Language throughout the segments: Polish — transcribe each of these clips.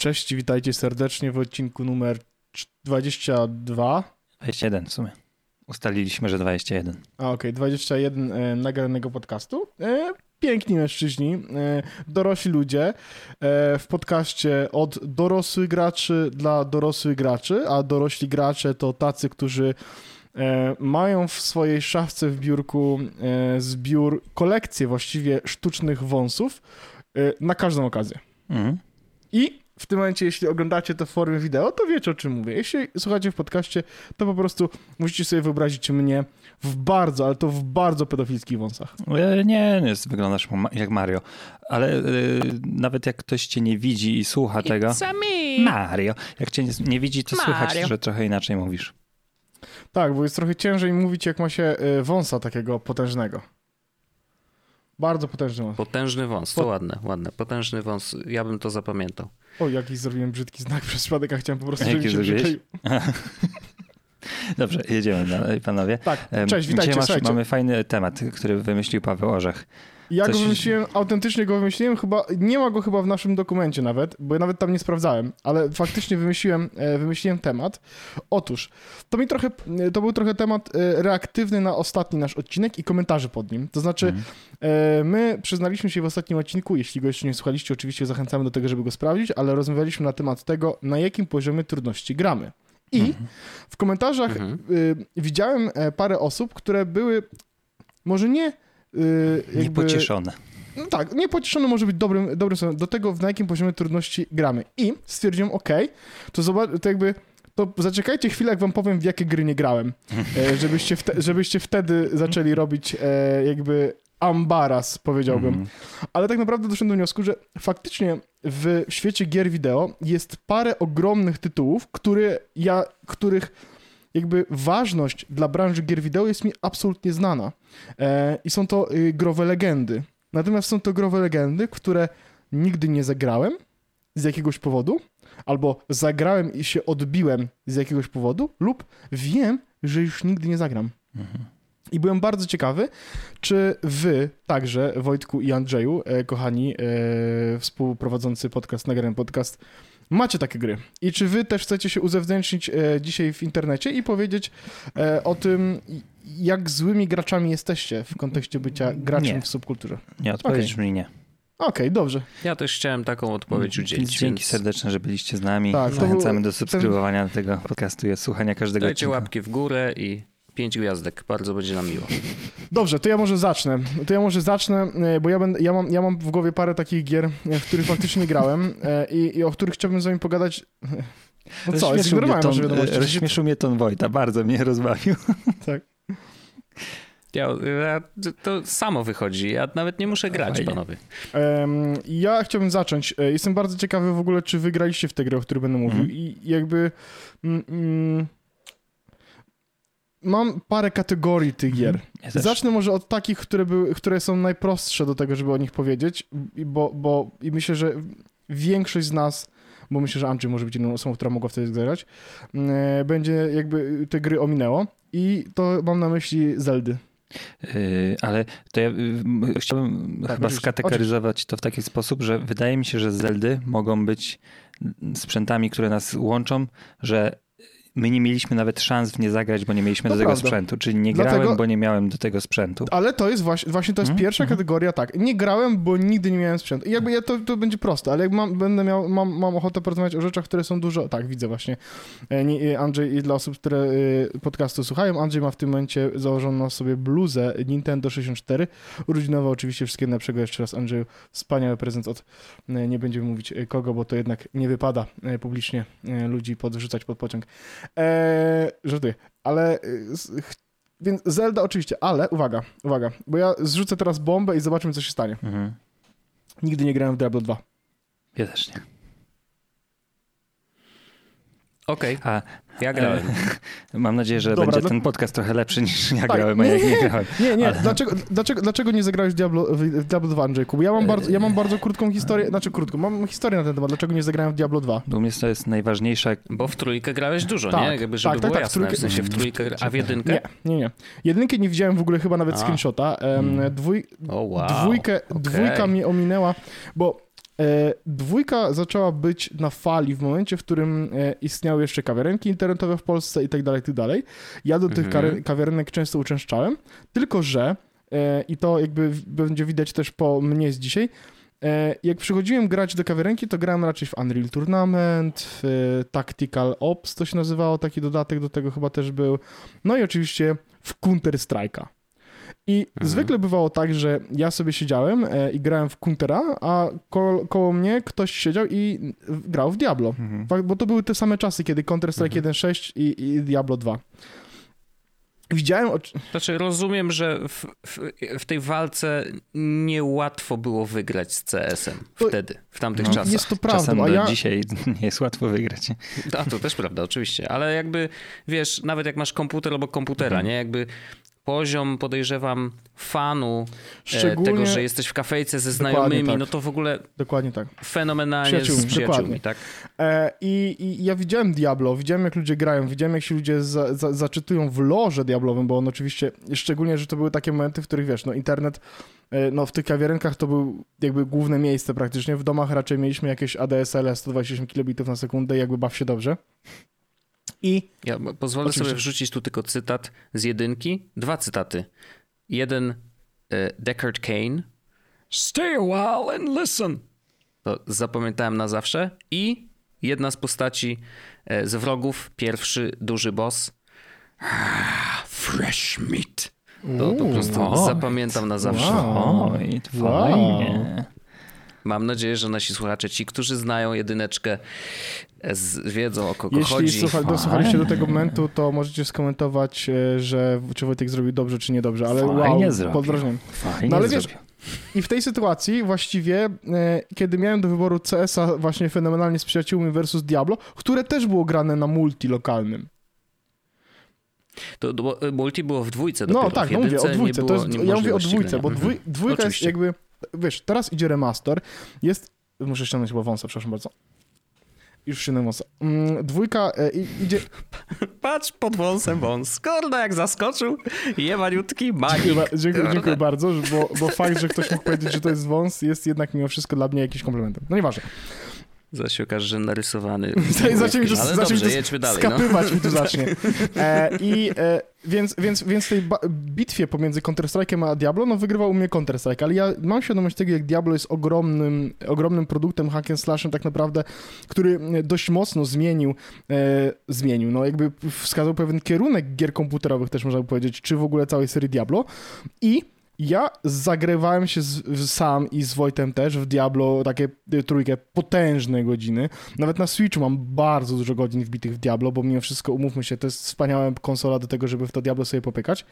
Cześć, witajcie serdecznie w odcinku numer 22. 21 w sumie. Ustaliliśmy, że 21. A okej, 21 e, nagranego podcastu. E, piękni mężczyźni, e, dorośli ludzie e, w podcaście od dorosłych graczy dla dorosłych graczy, a dorośli gracze to tacy, którzy e, mają w swojej szafce w biurku e, zbiór, kolekcję właściwie sztucznych wąsów e, na każdą okazję. Mhm. I w tym momencie, jeśli oglądacie to w formie wideo, to wiecie o czym mówię. Jeśli słuchacie w podcaście, to po prostu musicie sobie wyobrazić mnie w bardzo, ale to w bardzo pedofilskich wąsach. E, Nie, nie, wyglądasz jak Mario. Ale e, nawet jak ktoś cię nie widzi i słucha tego... It's me. Mario. Jak cię nie, nie widzi, to słychać, Mario. że trochę inaczej mówisz. Tak, bo jest trochę ciężej mówić, jak ma się y, wąsa takiego potężnego. Bardzo potężny wąs. Potężny wąs, to Po- ładne, ładne. Potężny wąs, ja bym to zapamiętał. O, jakiś zrobiłem brzydki znak przez przypadek, a chciałem po prostu, żeby się przykleił. Dobrze, jedziemy dalej, panowie. Tak, cześć, witajcie, Dzisiaj masz, mamy fajny temat, który wymyślił Paweł Orzech. Ja Coś- go wymyśliłem, autentycznie go wymyśliłem, chyba, nie ma go chyba w naszym dokumencie nawet, bo ja nawet tam nie sprawdzałem, ale faktycznie wymyśliłem, e, wymyśliłem temat. Otóż, to mi trochę, e, to był trochę temat e, reaktywny na ostatni nasz odcinek i komentarzy pod nim. To znaczy, Mhm. my przyznaliśmy się w ostatnim odcinku, jeśli go jeszcze nie słuchaliście, oczywiście zachęcamy do tego, żeby go sprawdzić, ale rozmawialiśmy na temat tego, na jakim poziomie trudności gramy. I Mhm. w komentarzach Mhm. y, widziałem parę osób, które były może nie jakby, Niepocieszone. no tak, niepocieszone może być dobrym, dobrym słowem, do tego, na jakim poziomie trudności gramy. I stwierdziłem, ok, to zobacz, to jakby, to zaczekajcie chwilę, jak wam powiem, w jakie gry nie grałem, e, żebyście, wte, żebyście wtedy zaczęli robić e, jakby ambaras, powiedziałbym. Mhm. Ale tak naprawdę doszedłem do wniosku, że faktycznie w świecie gier wideo jest parę ogromnych tytułów, które ja, których jakby ważność dla branży gier wideo jest mi absolutnie znana. E, I są to y, growe legendy. Natomiast są to growe legendy, które nigdy nie zagrałem z jakiegoś powodu, albo zagrałem i się odbiłem z jakiegoś powodu, lub wiem, że już nigdy nie zagram. Mhm. I byłem bardzo ciekawy, czy wy także, Wojtku i Andrzeju, e, kochani, e, współprowadzący podcast, nagrany podcast, macie takie gry. I czy wy też chcecie się uzewnętrznić e, dzisiaj w internecie i powiedzieć e, o tym, jak złymi graczami jesteście w kontekście bycia graczem Nie. w subkulturze? Nie, odpowiedź mi nie. Okej, dobrze. Ja też chciałem taką odpowiedź Więc udzielić, Dzięki więc serdeczne, że byliście z nami. Tak, to Zachęcamy był- do subskrybowania tego podcastu i słuchania każdego dajcie odcinka. łapki w górę i pięć gwiazdek, bardzo będzie nam miło. Dobrze, to ja może zacznę. To ja może zacznę, e, bo ja, będę, ja, mam, ja mam w głowie parę takich gier, e, w których faktycznie grałem e, i, i o których chciałbym z wami pogadać. No co, jest Rozśmieszył mnie normalne, ton, wiadomości. rozśmieszył mnie ton Wojta, bardzo mnie rozbawił. Tak. Ja, ja, to samo wychodzi, ja nawet nie muszę grać, Fajnie. panowie. Ja chciałbym zacząć. Jestem bardzo ciekawy w ogóle, czy wygraliście w tę grę, o której będę mówił. Mhm. I jakby. Mm, mm, mam parę kategorii tych gier. Ja też. Zacznę może od takich, które, były, które są najprostsze do tego, żeby o nich powiedzieć, bo, bo i myślę, że większość z nas, bo myślę, że Andrzej może być jedną osobą, która mogła wtedy zagrać, e, będzie jakby te gry ominęło. I to mam na myśli Zeldy. Yy, ale to ja y, m, chciałbym chyba oczywiście, skategoryzować to w taki sposób, że wydaje mi się, że Zeldy mogą być sprzętami, które nas łączą, że my nie mieliśmy nawet szans w nie zagrać, bo nie mieliśmy do tego prawda. sprzętu. Czyli nie Dlatego- grałem, bo nie miałem do tego sprzętu. Ale to jest właśnie, właśnie to jest Mhm, pierwsza mhm. kategoria, tak. Nie grałem, bo nigdy nie miałem sprzętu. I jakby ja to, to będzie proste, ale jak mam, będę miał, mam, mam ochotę porozmawiać o rzeczach, które są dużo. Tak, widzę właśnie. E, e, Andrzej, i dla osób, które e, podcastu słuchają, Andrzej ma w tym momencie założoną sobie bluzę Nintendo 64. Urodzinowa oczywiście wszystkiego najlepszego jeszcze raz Andrzeju. Wspaniały prezent od, nie będziemy mówić kogo, bo to jednak nie wypada publicznie ludzi podrzucać pod pociąg. E, żartuję, ale e, więc Zelda oczywiście, ale uwaga, uwaga, bo ja zrzucę teraz bombę i zobaczymy, co się stanie. Mhm. Nigdy nie grałem w Diablo 2. Ja też nie. Okej, A ja grałem. e, mam nadzieję, że Dobra, będzie dla- ten podcast trochę lepszy niż ja Tak, grałem, a nie, jak nie nie, grałem. Nie, nie, Ale- dlaczego, dlaczego, dlaczego nie zagrałeś w Diablo, w Diablo 2, Andrzejku? Bo ja mam, bardzo, ja mam bardzo krótką historię, znaczy krótką, mam historię na ten temat, dlaczego nie zagrałem w Diablo 2. Dla mnie to jest najważniejsza Bo w trójkę grałeś dużo, Tak, nie? Jakby, żeby tak, tak, było tak, w jasne. W, trójkę- sensie w trójkę, a w jedynkę? Nie, nie, nie. Jedynkę nie widziałem w ogóle chyba nawet A. screenshota. Mm. Dwój, O wow. dwójkę, okej. Dwójka mnie ominęła, bo dwójka zaczęła być na fali w momencie, w którym e, istniały jeszcze kawiarenki internetowe w Polsce i tak dalej, i tak dalej. Ja do tych Mhm. kawiarenek często uczęszczałem, tylko że, e, i to jakby będzie widać też po mnie z dzisiaj, e, jak przychodziłem grać do kawiarenki, to grałem raczej w Unreal Tournament, w e, Tactical Ops to się nazywało, taki dodatek do tego chyba też był, no i oczywiście w Counter Strike'a. I Mhm. zwykle bywało tak, że ja sobie siedziałem e, i grałem w Countera, a ko koło mnie ktoś siedział i grał w Diablo. Mhm. Bo to były te same czasy, kiedy Counter-Strike Mhm. 1.6 i, i Diablo 2. Widziałem, Znaczy, rozumiem, że w, w, w tej walce niełatwo było wygrać z CS-em To- wtedy, w tamtych No, czasach. jest to Czasem prawda, a do ja... dzisiaj nie jest łatwo wygrać. A to też prawda, oczywiście, ale jakby wiesz, nawet jak masz komputer obok komputera, Mhm. nie? Jakby poziom, podejrzewam, fanu e, Szczególnie... tego, że jesteś w kafejce ze znajomymi, tak. no to w ogóle Dokładnie tak. fenomenalnie Przyjaciółmi, z przyjaciółmi, dokładnie. tak? E, i, I ja widziałem Diablo, widziałem jak ludzie grają, widziałem jak się ludzie za, za, zaczytują w lorze diablowym, bo on oczywiście, szczególnie, że to były takie momenty, w których wiesz, no internet, e, no w tych kawiarenkach to był jakby główne miejsce praktycznie, w domach raczej mieliśmy jakieś ADSL 128 kilobitów na sekundę jakby baw się dobrze. I Ja pozwolę Oczywiście. sobie wrzucić tu tylko cytat z jedynki. Dwa cytaty. Jeden e, Deckard Kane. Stay a while and listen. To zapamiętałem na zawsze. I jedna z postaci e, z wrogów, pierwszy duży boss. Ah, Fresh meat. To po Uuu, prostu zapamiętam na zawsze. Wow. fajnie. Mam nadzieję, że nasi słuchacze, ci, którzy znają jedyneczkę, e, z, wiedzą o kogo Jeśli chodzi. słucha, Fajnie. dosłuchaliście do tego momentu, to możecie skomentować, e, że czy Wojtek zrobił dobrze, czy niedobrze, ale Fajnie wow, zrobił. podrażniam. Fajnie No ale wiesz, zrobił. I w tej sytuacji właściwie, e, kiedy miałem do wyboru CS-a właśnie fenomenalnie z przyjaciółmi versus Diablo, które też było grane na multi lokalnym. To, to, bo multi było w dwójce No dopiero. tak, w no mówię o dwójce. nie To było jest, ja mówię o dwójce, bo dwój, Mhm. dwójka jest jakby, wiesz, teraz idzie remaster, jest, muszę ściągnąć chyba wąsa, przepraszam bardzo. Już ściągnę wąsa. Mm, dwójka e, idzie, Patrz pod wąsem wąs. Kurde, jak zaskoczył. Jemaniutki magik. Dziękuję, dziękuję, dziękuję bardzo, bo, bo fakt, że ktoś mógł powiedzieć, że to jest wąs, jest jednak mimo wszystko dla mnie jakimś komplementem. No nieważne. Zaś się okaże, że narysowany. Zacznie mi to, Ale zacznie mi to dalej. No. skapywać mi tu zacznie. E, I e, więc, więc, więc w tej bitwie pomiędzy Counter-Strike'em a Diablo, no wygrywał u mnie Counter-Strike, ale ja mam świadomość tego, jak Diablo jest ogromnym, ogromnym produktem hack and slashem tak naprawdę, który dość mocno zmienił, e, zmienił, no jakby wskazał pewien kierunek gier komputerowych też można by powiedzieć, czy w ogóle całej serii Diablo i ja zagrywałem się z, sam i z Wojtem też w Diablo, takie y, trójkę, potężne godziny. Nawet na Switchu mam bardzo dużo godzin wbitych w Diablo, bo mimo wszystko, umówmy się, to jest wspaniała konsola do tego, żeby w to Diablo sobie popykać.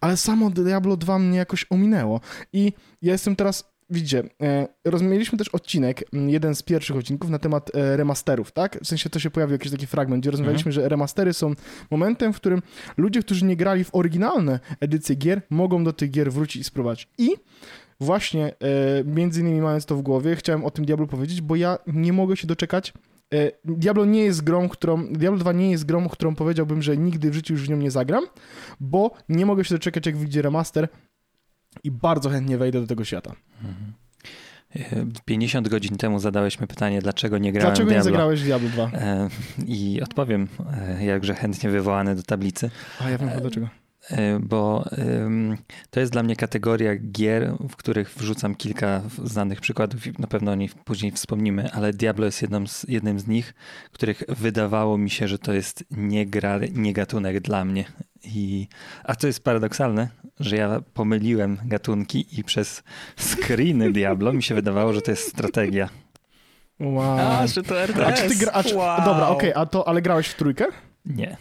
Ale samo Diablo 2 mnie jakoś ominęło. I ja jestem teraz, widzicie, e, rozmieliśmy też odcinek, m, jeden z pierwszych odcinków na temat e, remasterów, tak? W sensie to się pojawił jakiś taki fragment, gdzie rozmawialiśmy, że remastery są momentem, w którym ludzie, którzy nie grali w oryginalne edycje gier, mogą do tych gier wrócić i spróbować. I właśnie, e, między innymi mając to w głowie, chciałem o tym Diablo powiedzieć, bo ja nie mogę się doczekać. Diablo nie jest grą, którą. Diablo 2 nie jest grą, którą powiedziałbym, że nigdy w życiu już w nią nie zagram, bo nie mogę się doczekać, jak wyjdzie remaster i bardzo chętnie wejdę do tego świata. E, 50 godzin temu zadałeś mi pytanie, dlaczego nie grałem Dlaczego w nie Diablo. zagrałeś Diablo 2? E, I odpowiem, e, jakże chętnie wywołany do tablicy, A ja wiem chyba dlaczego. E, bo to jest dla mnie kategoria gier, w których wrzucam kilka znanych przykładów i na pewno o nich później wspomnimy, ale Diablo jest jedną z, jednym z nich, których wydawało mi się, że to jest nie gra, nie gatunek dla mnie. I, a to jest paradoksalne, że ja pomyliłem gatunki i przez screeny Diablo mi się wydawało, że to jest strategia. Wow. A, że to RTS. A czy ty gra, a czy, wow. Dobra, okej, a to, ale grałeś w trójkę? Nie.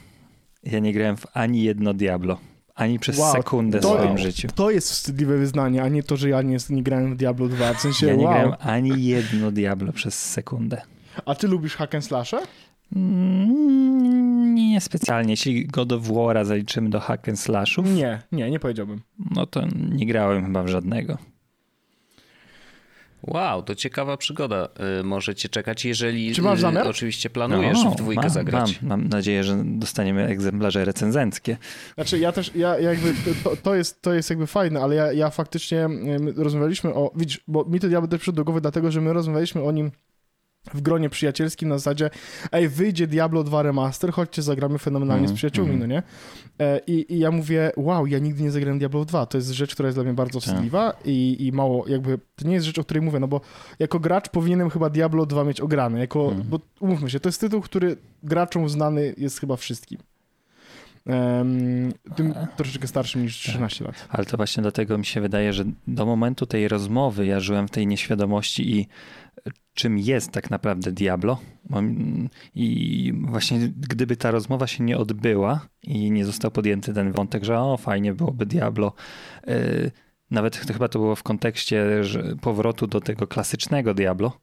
Ja nie grałem w ani jedno Diablo. Ani przez Wow, sekundę w swoim życiu. To jest wstydliwe wyznanie, a nie to, że ja nie, nie grałem w Diablo 2. W sensie, Ja nie wow. grałem ani jedno Diablo przez sekundę. A ty lubisz hack and slashe? Mm, Nie specjalnie. Jeśli God of War'a zaliczymy do hack and slashów, Nie, nie, nie powiedziałbym. no to nie grałem chyba w żadnego. Wow, to ciekawa przygoda y, możecie czekać, jeżeli Czy masz y, zamiar? oczywiście planujesz No, w dwójkę mam, zagrać. Mam, mam nadzieję, że dostaniemy egzemplarze recenzenckie. Znaczy ja też, ja ja jakby, to, to, jest, to jest jakby fajne, ale ja, ja faktycznie rozmawialiśmy o, widzisz, bo mi to diabeł też przyszedł do głowy dlatego, że my rozmawialiśmy o nim w gronie przyjacielskim na zasadzie, ej, wyjdzie Diablo 2 Remaster, chodźcie zagramy fenomenalnie Mhm, z przyjaciółmi, mhm. no nie? E, i, I ja mówię, wow, ja nigdy nie zagrałem Diablo 2, to jest rzecz, która jest dla mnie bardzo Tak. wstydliwa i, i mało, jakby, to nie jest rzecz, o której mówię, no bo jako gracz powinienem chyba Diablo 2 mieć ograne, jako, Mhm. bo umówmy się, to jest tytuł, który graczom znany jest chyba wszystkim. Em, tym troszeczkę starszym niż 13 lat. Ale to właśnie dlatego mi się wydaje, że do momentu tej rozmowy ja żyłem w tej nieświadomości i czym jest tak naprawdę Diablo. I właśnie gdyby ta rozmowa się nie odbyła i nie został podjęty ten wątek, że o, fajnie byłoby Diablo. yy, Nawet to chyba to było w kontekście że powrotu do tego klasycznego Diablo,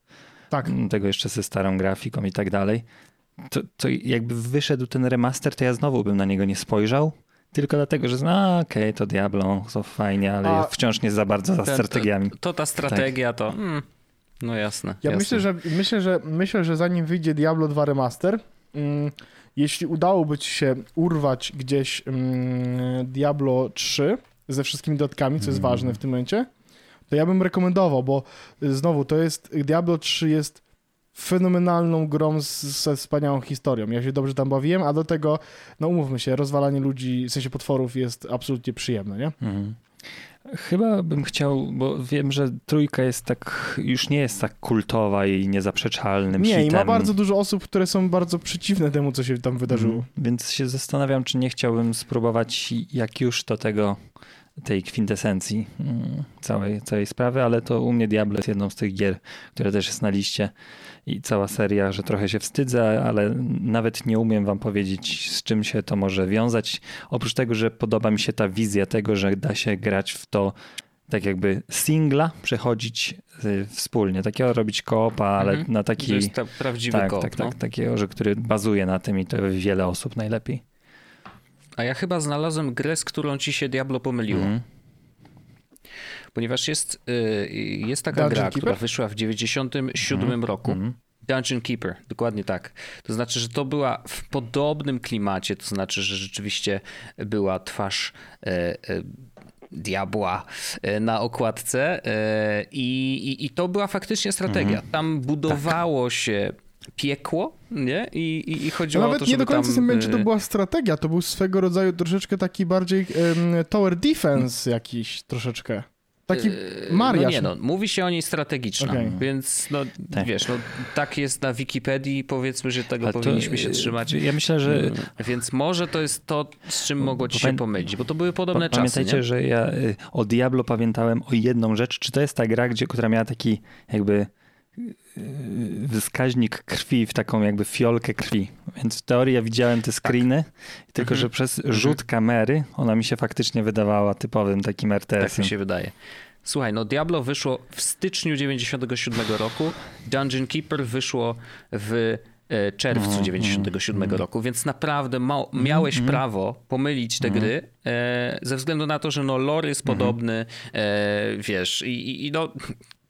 Tak. tego jeszcze ze starą grafiką i tak dalej. To, to jakby wyszedł ten remaster, to ja znowu bym na niego nie spojrzał. Tylko dlatego, że no okej, to Diablo, to fajnie, ale A- wciąż nie za bardzo za Ten- strategiami. To ta strategia to... Mm, no jasne. Ja jasne. myślę że, myślę, że myślę, że zanim wyjdzie Diablo 2 Remaster, mm, jeśli udałoby ci się urwać gdzieś mm, Diablo 3 ze wszystkimi dodatkami, co jest Mhm. ważne w tym momencie, to ja bym rekomendował, bo y, znowu to jest Diablo 3 jest fenomenalną grą z, ze wspaniałą historią. Ja się dobrze tam bawiłem, a do tego, no umówmy się, rozwalanie ludzi, w sensie potworów jest absolutnie przyjemne, nie? Mhm. Chyba bym chciał, bo wiem, że trójka jest tak, już nie jest tak kultowa i niezaprzeczalnym Nie, hitem. i ma bardzo dużo osób, które są bardzo przeciwne temu, co się tam wydarzyło. Mhm. Więc się zastanawiam, czy nie chciałbym spróbować jak już do tego, tej kwintesencji mm, całej, całej sprawy, ale to u mnie Diablo jest jedną z tych gier, które też jest na liście i cała seria, że trochę się wstydzę, ale nawet nie umiem wam powiedzieć, z czym się to może wiązać. Oprócz tego, że podoba mi się ta wizja tego, że da się grać w to tak jakby singla, przechodzić y, wspólnie, takiego robić koopa, ale Mhm. na To taki... jest ta prawdziwy Tak, koop, tak, no. tak, takiego, że który bazuje na tym i to wiele osób najlepiej. A ja chyba znalazłem grę, z którą ci się Diablo pomyliło. Mhm. Ponieważ jest, y, jest taka Dungeon gra, Keeper? która wyszła w 97 roku. Mhm. Dungeon Keeper, dokładnie tak. To znaczy, że to była w podobnym klimacie, to znaczy, że rzeczywiście była twarz e, e, diabła e, na okładce i, i, i to była faktycznie strategia. Mhm. Tam budowało się piekło, nie? I, i, i To chodziło o nawet to, nie do końca tam... w tym momencie to e, była strategia, to był swego rodzaju troszeczkę taki bardziej em, tower defense jakiś troszeczkę. Taki Yy, mariaż. No nie no, mówi się o niej strategiczna, Okej. więc no Tak. wiesz, no tak jest na Wikipedii, powiedzmy, że tego Ale to, powinniśmy się y, trzymać. Ja myślę, że Mm, Więc może to jest to, z czym mogło ci Pamię- się pomylić, bo to były podobne czasy, pamiętajcie, nie? że ja y, o Diablo pamiętałem o jedną rzecz. Czy to jest ta gra, gdzie, która miała taki jakby wskaźnik krwi w taką jakby fiolkę krwi. Więc w teorii ja widziałem te screeny, tylko Mhm. że przez rzut kamery ona mi się faktycznie wydawała typowym takim Tak RTS-em. mi się wydaje. Słuchaj, no Diablo wyszło w styczniu 97 roku, Dungeon Keeper wyszło w e, czerwcu Mhm, 97 mhm. roku, więc naprawdę ma, miałeś mhm. prawo pomylić te gry e, ze względu na to, że no lore jest Mhm. podobny, e, wiesz, i, i no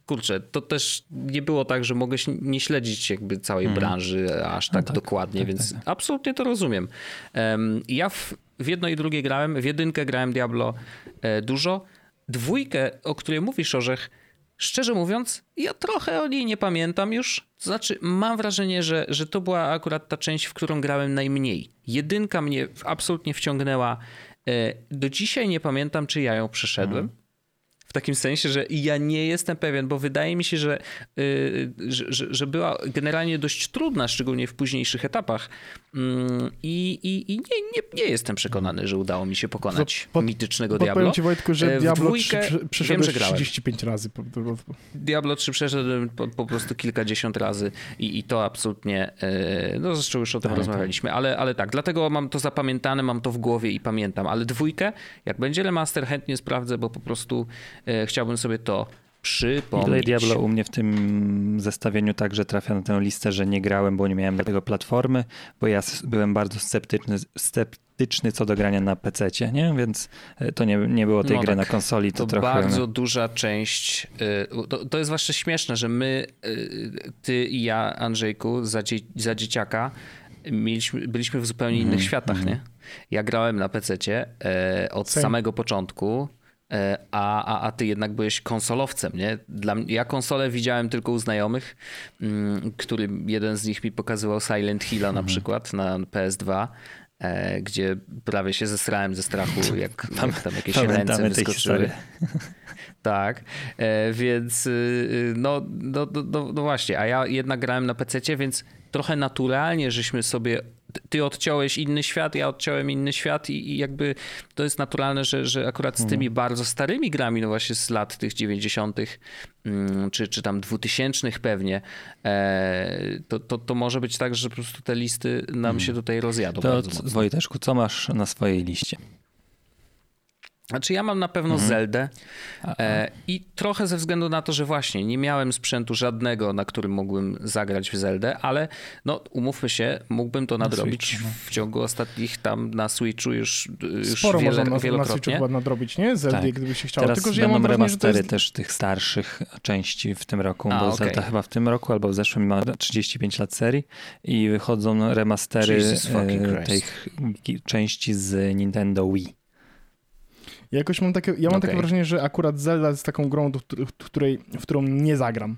kurczę, to też nie było tak, że mogłeś nie śledzić jakby całej branży aż tak, tak, dokładnie, tak, więc tak, absolutnie to rozumiem. Em, ja w, w jedno i drugie grałem, w jedynkę grałem Diablo e, dużo, dwójkę, o której mówisz, Orzech, szczerze mówiąc, ja trochę o niej nie pamiętam już. To znaczy, mam wrażenie, że, że to była akurat ta część, w którą grałem najmniej. Jedynka mnie absolutnie wciągnęła. E, Do dzisiaj nie pamiętam, czy ja ją przeszedłem. W takim sensie, że ja nie jestem pewien, bo wydaje mi się, że, y, że, że, była generalnie dość trudna, szczególnie w późniejszych etapach. Mm, I, i, i nie, nie, nie jestem przekonany, że udało mi się pokonać Pod- mitycznego Podpowiem Diablo. ci Wojtku, E, że w Diablo dwójkę 3 wiem, przeszedłeś grałem. 35 razy. Diablo 3 przeszedłem po, po prostu kilkadziesiąt razy i, i to absolutnie, e, no zresztą już o tym Tak, rozmawialiśmy, ale, ale tak, dlatego mam to zapamiętane, mam to w głowie i pamiętam, ale dwójkę, jak będzie remaster chętnie sprawdzę, bo po prostu e, chciałbym sobie to przypomnieć. Ile Diablo u mnie w tym zestawieniu także trafia na tę listę, że nie grałem, bo nie miałem do tego platformy, bo ja byłem bardzo sceptyczny, sceptyczny co do grania na PC, nie? Więc e, to nie, nie było tej No gry tak. na konsoli. To, To trochę... bardzo duża część. y, To, to jest właśnie śmieszne, że my, ty i ja, Andrzejku, za, dzie, za dzieciaka mieliśmy, byliśmy w zupełnie innych światach, nie? Ja grałem na PC-cie e, od Same. samego początku. E, A, a, a ty jednak byłeś konsolowcem, nie? Dla, ja konsolę widziałem tylko u znajomych, mm, który jeden z nich mi pokazywał Silent Hilla Mhm. na przykład na PS2, e, gdzie prawie się zesrałem ze strachu, jak, jak tam jakieś ręce Pamiętamy wyskoczyły. Tak, e, więc y, y, no, no, no, no, no właśnie, a ja jednak grałem na PC, więc trochę naturalnie, żeśmy sobie. Ty- odciąłeś inny świat, ja odciąłem inny świat, i, i jakby to jest naturalne, że, że akurat z tymi bardzo starymi grami, no właśnie z lat tych 90., mm, czy, czy tam 2000 pewnie, e, to, to, to może być tak, że po prostu te listy nam się tutaj rozjadą. To bardzo c- mocno. Wojteczku, co masz na swojej liście? Znaczy ja mam na pewno Mhm. Zeldę e, i trochę ze względu na to, że właśnie nie miałem sprzętu żadnego, na którym mógłbym zagrać w Zeldę, ale no umówmy się, mógłbym to nadrobić Switchu, no. w ciągu ostatnich tam na Switchu już, już Sporo wiele, można na, na Switchu chyba nadrobić, nie? Zeldy, Tak. gdyby się chciało. Teraz Tylko, że ja mam wrażenie, że to remastery jest... też tych starszych części w tym roku, A, bo okej. Zelda chyba w tym roku albo w zeszłym ma 35 lat serii i wychodzą remastery e, tych części z Nintendo Wii. Ja jakoś mam takie, ja mam takie Okej. wrażenie, że akurat Zelda jest taką grą, do, w, której, w którą nie zagram.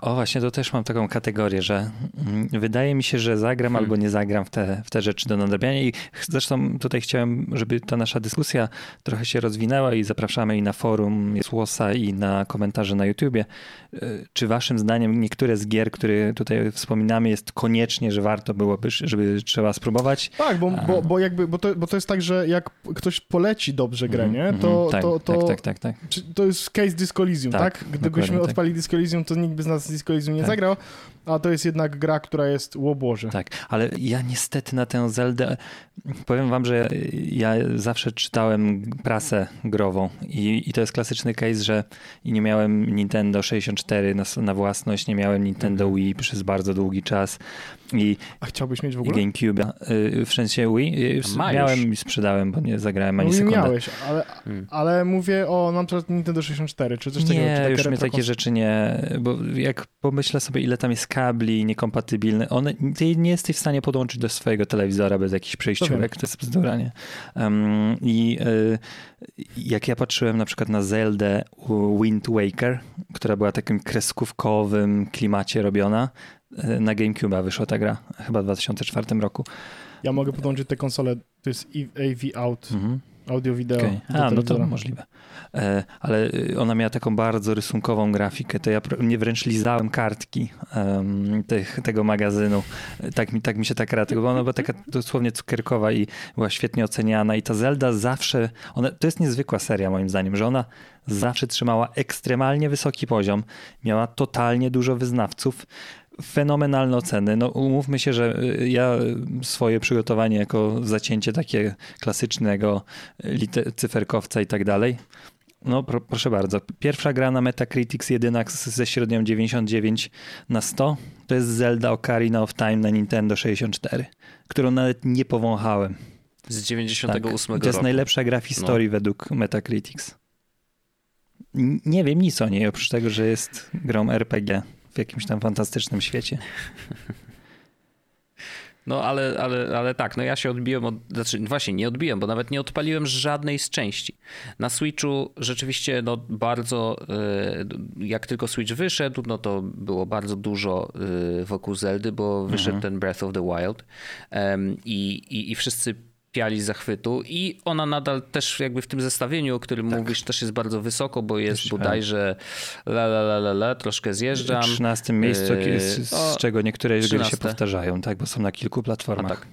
O właśnie, to też mam taką kategorię, że mm, wydaje mi się, że zagram Hmm. albo nie zagram w te, w te rzeczy do nadrabiania i zresztą tutaj chciałem, żeby ta nasza dyskusja trochę się rozwinęła i zapraszamy i na forum Słosa i na komentarze na YouTubie. Y, Czy waszym zdaniem niektóre z gier, które tutaj wspominamy jest koniecznie, że warto byłoby, żeby trzeba spróbować? Tak, bo, bo, bo jakby, bo to, bo to jest tak, że jak ktoś poleci dobrze grę, nie? Mhm, To, tak, to, to, tak, tak, tak, tak. Czy to jest case Disco Tak, tak? Gdybyśmy tak. odpalili Disco Elysium, to nikt by z nas Disco nie Tak. zagrał, a to jest jednak gra, która jest łoboże. Tak, ale ja niestety na tę Zeldę powiem wam, że ja zawsze czytałem prasę grową i, i to jest klasyczny case, że nie miałem Nintendo 64 na, na własność, nie miałem Nintendo Mhm. Wii przez bardzo długi czas i, A chciałbyś mieć w ogóle? GameCube. Y, W sensie Wii y, miałem i sprzedałem, bo nie zagrałem No ani nie sekundy. miałeś, ale, Hmm. ale mówię o na przykład Nintendo 64, czy coś takiego. czy Nie, już mnie takie rzeczy nie, bo jak pomyślę sobie, ile tam jest kabli niekompatybilnych, one, ty nie jesteś w stanie podłączyć do swojego telewizora bez jakichś przejściówek, to jest bzdura, nie? Um, I y, jak ja patrzyłem na przykład na Zeldę Wind Waker, która była takim kreskówkowym klimacie robiona, y, na GameCube'a wyszła ta gra, chyba w 2004 roku. Ja mogę podłączyć tę konsolę, to jest AV Out, Mhm. Audio, wideo. Do A, no to możliwe. E, ale y, ona miała taką bardzo rysunkową grafikę, to ja mnie wręcz lizałem kartki em, tych, tego magazynu. Tak mi, tak mi się ta gra, bo ona była taka dosłownie cukierkowa i była świetnie oceniana i ta Zelda zawsze, ona, to jest niezwykła seria moim zdaniem, że ona zawsze trzymała ekstremalnie wysoki poziom, miała totalnie dużo wyznawców, fenomenalne oceny. No umówmy się, że y, ja y, swoje przygotowanie jako zacięcie takie klasycznego y, cyferkowca i tak dalej. No pro, proszę bardzo. Pierwsza gra na Metacritics jedyna z- ze średnią 99 na 100 to jest Zelda Ocarina of Time na Nintendo 64, którą nawet nie powąchałem. Z 98 Tak, roku. to jest najlepsza gra w historii według Metacritics. Nie wiem nic o niej, oprócz tego, że jest grą RPG w jakimś tam fantastycznym świecie. No ale, ale, ale tak, no ja się odbiłem od, znaczy właśnie nie odbiłem, bo nawet nie odpaliłem żadnej z części. Na Switchu rzeczywiście no bardzo, y, jak tylko Switch wyszedł, no to było bardzo dużo y, wokół Zeldy, bo wyszedł ten Breath of the Wild i, i, i wszyscy piali zachwytu i ona nadal też jakby w tym zestawieniu, o którym mówisz, też jest bardzo wysoko, bo jest bodajże la la la la la, troszkę W zjeżdżam. 13 miejscu, Yy, z, o, czego niektóre gry się 13. powtarzają, tak, bo są na kilku platformach. A tak.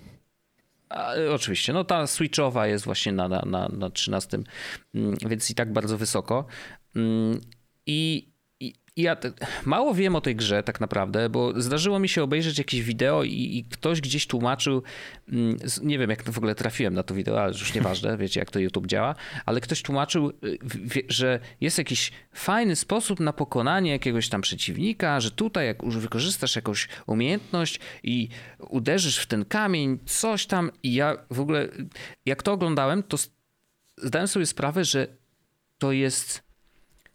A, oczywiście, no ta Switchowa jest właśnie na, na, na, na 13, mm, więc i tak bardzo wysoko. Mm, I, ja mało wiem o tej grze tak naprawdę, bo zdarzyło mi się obejrzeć jakieś wideo i, i, ktoś gdzieś tłumaczył, mm, nie wiem jak w ogóle trafiłem na to wideo, ale już nieważne, wiecie jak to YouTube działa, ale ktoś tłumaczył, y, że jest jakiś fajny sposób na pokonanie jakiegoś tam przeciwnika, że tutaj jak wykorzystasz jakąś umiejętność i uderzysz w ten kamień, coś tam i ja w ogóle jak to oglądałem, to zdałem sobie sprawę, że to jest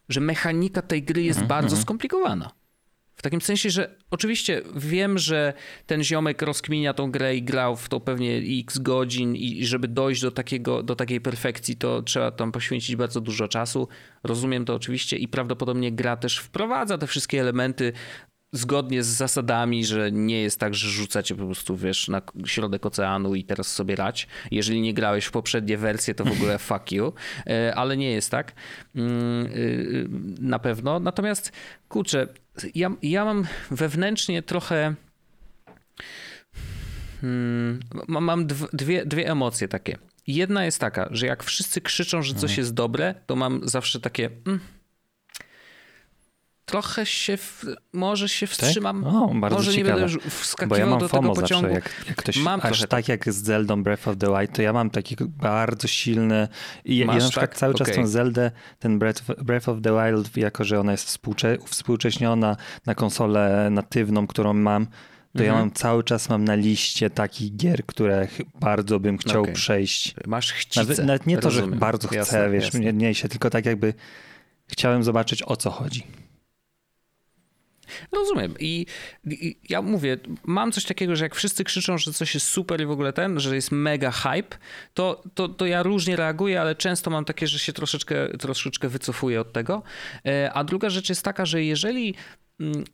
że mechanika tej gry jest mm -hmm. bardzo skomplikowana. W takim sensie, że oczywiście wiem, że ten ziomek rozkminia tą grę i grał w to pewnie x godzin i żeby dojść do, takiego, do takiej perfekcji, to trzeba tam poświęcić bardzo dużo czasu. Rozumiem to oczywiście i prawdopodobnie gra też wprowadza te wszystkie elementy zgodnie z zasadami, że nie jest tak, że rzucacie po prostu, wiesz, na środek oceanu i teraz sobie rać. Jeżeli nie grałeś w poprzednie wersje, to w ogóle fuck you, e, ale nie jest tak. Mm, y, na pewno. Natomiast, kurczę, ja, ja mam wewnętrznie trochę hmm, mam dwie, dwie emocje takie. Jedna jest taka, że jak wszyscy krzyczą, że coś mhm. jest dobre, to mam zawsze takie... Mm, trochę się, w, może się tak? wstrzymam. Tak? O, bardzo może ciekawe. nie będę wskakiwał Bo ja mam do FOMO tego pociągu. Zawsze, jak, jak ktoś, mam aż tak jak z Zeldą Breath of the Wild, to ja mam taki bardzo silny i ja, ja na przykład tak? cały czas okay. tą Zeldę, ten Breath, Breath of the Wild, jako że ona jest współcze, współcześniona na konsolę natywną, którą mam, to mhm. ja mam cały czas mam na liście takich gier, które bardzo bym chciał okay. przejść. Masz chcicę. Nawet, nawet nie to, Rozumiem. że bardzo chcę, jasne, wiesz, jasne. nie się, tylko tak jakby chciałem zobaczyć o co chodzi. Rozumiem. I, I, ja mówię, mam coś takiego, że jak wszyscy krzyczą, że coś jest super i w ogóle ten, że jest mega hype, to, to, to ja różnie reaguję, ale często mam takie, że się troszeczkę, troszeczkę wycofuję od tego. E, a druga rzecz jest taka, że jeżeli mm,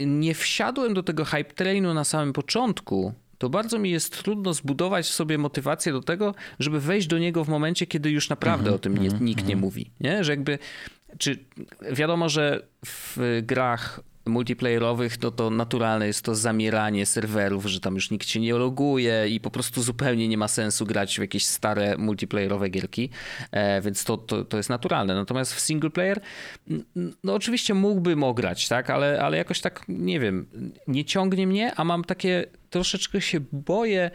nie wsiadłem do tego hype trainu na samym początku, to bardzo mi jest trudno zbudować w sobie motywację do tego, żeby wejść do niego w momencie, kiedy już naprawdę mm -hmm, o tym nie, mhm, nikt mm -hmm. nie mówi. Nie? Że jakby czy wiadomo, że w grach multiplayerowych, no to naturalne jest to zamieranie serwerów, że tam już nikt się nie loguje i po prostu zupełnie nie ma sensu grać w jakieś stare multiplayerowe gierki, e, więc to, to, to jest naturalne. Natomiast w single player, no oczywiście mógłbym ograć, tak, ale, ale jakoś tak, nie wiem, nie ciągnie mnie, a mam takie, troszeczkę się boję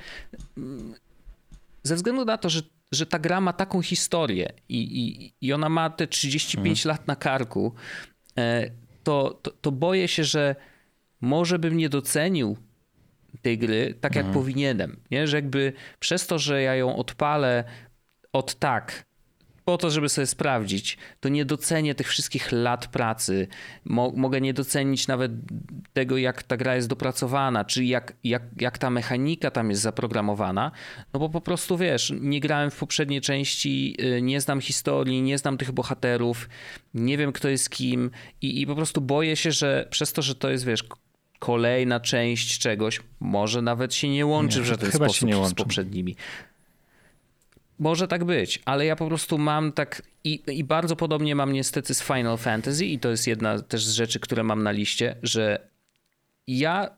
ze względu na to, że że ta gra ma taką historię i, i, i ona ma te 35 hmm. lat na karku, e, to, to, to, boję się, że może bym nie docenił tej gry tak, jak hmm. powinienem. Nie? Że jakby przez to, że ja ją odpalę od tak, po to, żeby sobie sprawdzić, to nie docenię tych wszystkich lat pracy. Mo mogę nie docenić nawet tego, jak ta gra jest dopracowana, czy jak, jak, jak ta mechanika tam jest zaprogramowana. No bo po prostu wiesz, nie grałem w poprzedniej części, y, nie znam historii, nie znam tych bohaterów, nie wiem kto jest kim i, i po prostu boję się, że przez to, że to jest wiesz kolejna część czegoś, może nawet się nie łączy nie, w żaden sposób z poprzednimi. Może tak być, ale ja po prostu mam tak i, i bardzo podobnie mam niestety z Final Fantasy i to jest jedna też z rzeczy, które mam na liście, że ja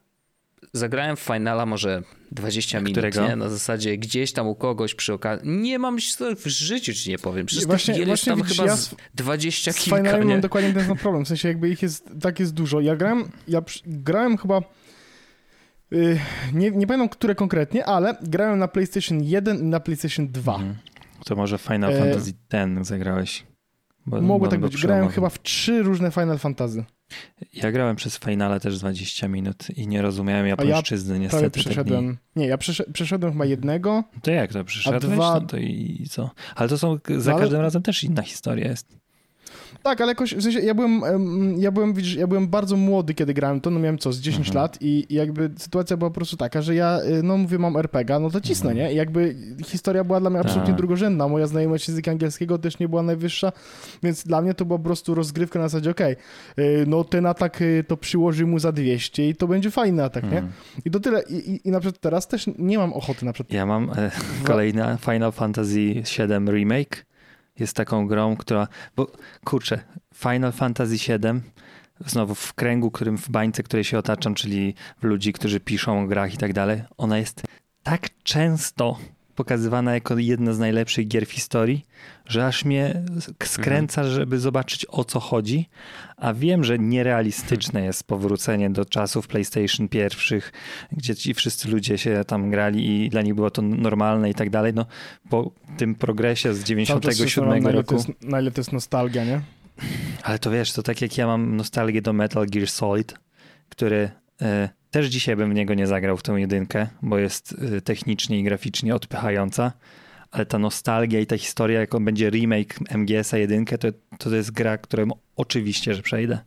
zagrałem w Finala może 20 minut, nie? na zasadzie gdzieś tam u kogoś przy okazji. Nie mam w życiu ci nie powiem. Przecież właśnie, tych właśnie tam widzisz, chyba ja z 20 kilka. Z Finalem mam dokładnie ten sam problem, w sensie jakby ich jest, tak jest dużo. Ja grałem, ja grałem chyba nie, nie pamiętam, które konkretnie, ale grałem na PlayStation 1 i na PlayStation 2. Mhm. To może Final e... Fantasy X zagrałeś? Bo, Mogło tak być. Grałem chyba w trzy różne Final Fantasy. Ja grałem przez Finale też 20 minut i nie rozumiałem japońszczyzny ja niestety. przeszedłem. Nie, ja przeszedłem chyba jednego. To jak to przeszedłeś? A dwa... No to i co? Ale to są za no, każdym razem też inna historia jest. Tak, ale jakoś, w sensie ja byłem, ja byłem, widzisz, ja byłem bardzo młody, kiedy grałem to, no miałem co, z 10 mhm. lat i, jakby sytuacja była po prostu taka, że ja, y, no mówię, mam RPG, no to cisnę, mhm. nie? I jakby historia była dla mnie absolutnie tak. drugorzędna, moja znajomość języka angielskiego też nie była najwyższa, więc dla mnie to była po prostu rozgrywka na zasadzie, okej, okay, no ten atak y, to przyłoży mu za 200 i to będzie fajny atak, nie? Mhm. I to tyle. I, i, I na przykład teraz też nie mam ochoty na przykład. Ja mam e, kolejna Final Fantasy VII Remake, jest taką grą, która. Bo kurczę, Final Fantasy VII, znowu w kręgu, którym w bańce, której się otaczam, czyli w ludzi, którzy piszą o grach i tak dalej, ona jest tak często pokazywana jako jedna z najlepszych gier w historii, że aż mnie skręca, mhm. żeby zobaczyć o co chodzi, a wiem, że nierealistyczne jest powrócenie do czasów PlayStation pierwszych, gdzie ci wszyscy ludzie się tam grali i dla nich było to normalne i tak dalej. No, po tym progresie z 97 roku. Na ile to jest nostalgia, nie? Ale to wiesz, to tak jak ja mam nostalgię do Metal Gear Solid, który e, też dzisiaj bym w niego nie zagrał w tą jedynkę, bo jest e, technicznie i graficznie odpychająca, ale ta nostalgia i ta historia, jak on będzie remake MGS-a jedynkę, to, to jest gra, którą oczywiście, że przejdę.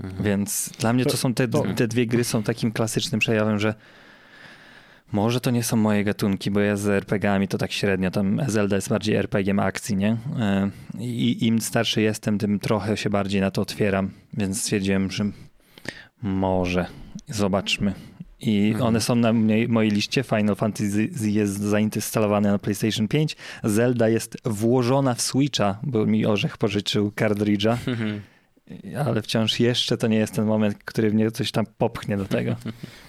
Mhm. Więc dla mnie to są te, te dwie gry są takim klasycznym przejawem, że może to nie są moje gatunki, bo ja z RPGami to tak średnio, tam Zelda jest bardziej RPG akcji, nie? E, I im starszy jestem, tym trochę się bardziej na to otwieram, więc stwierdziłem, że może zobaczmy. I mhm. one są na mojej liście. Final Fantasy jest zainstalowane na PlayStation 5. Zelda jest włożona w Switcha, bo mi Orzech pożyczył cartridge'a. Mhm. Ale wciąż jeszcze to nie jest ten moment, który mnie coś tam popchnie do tego.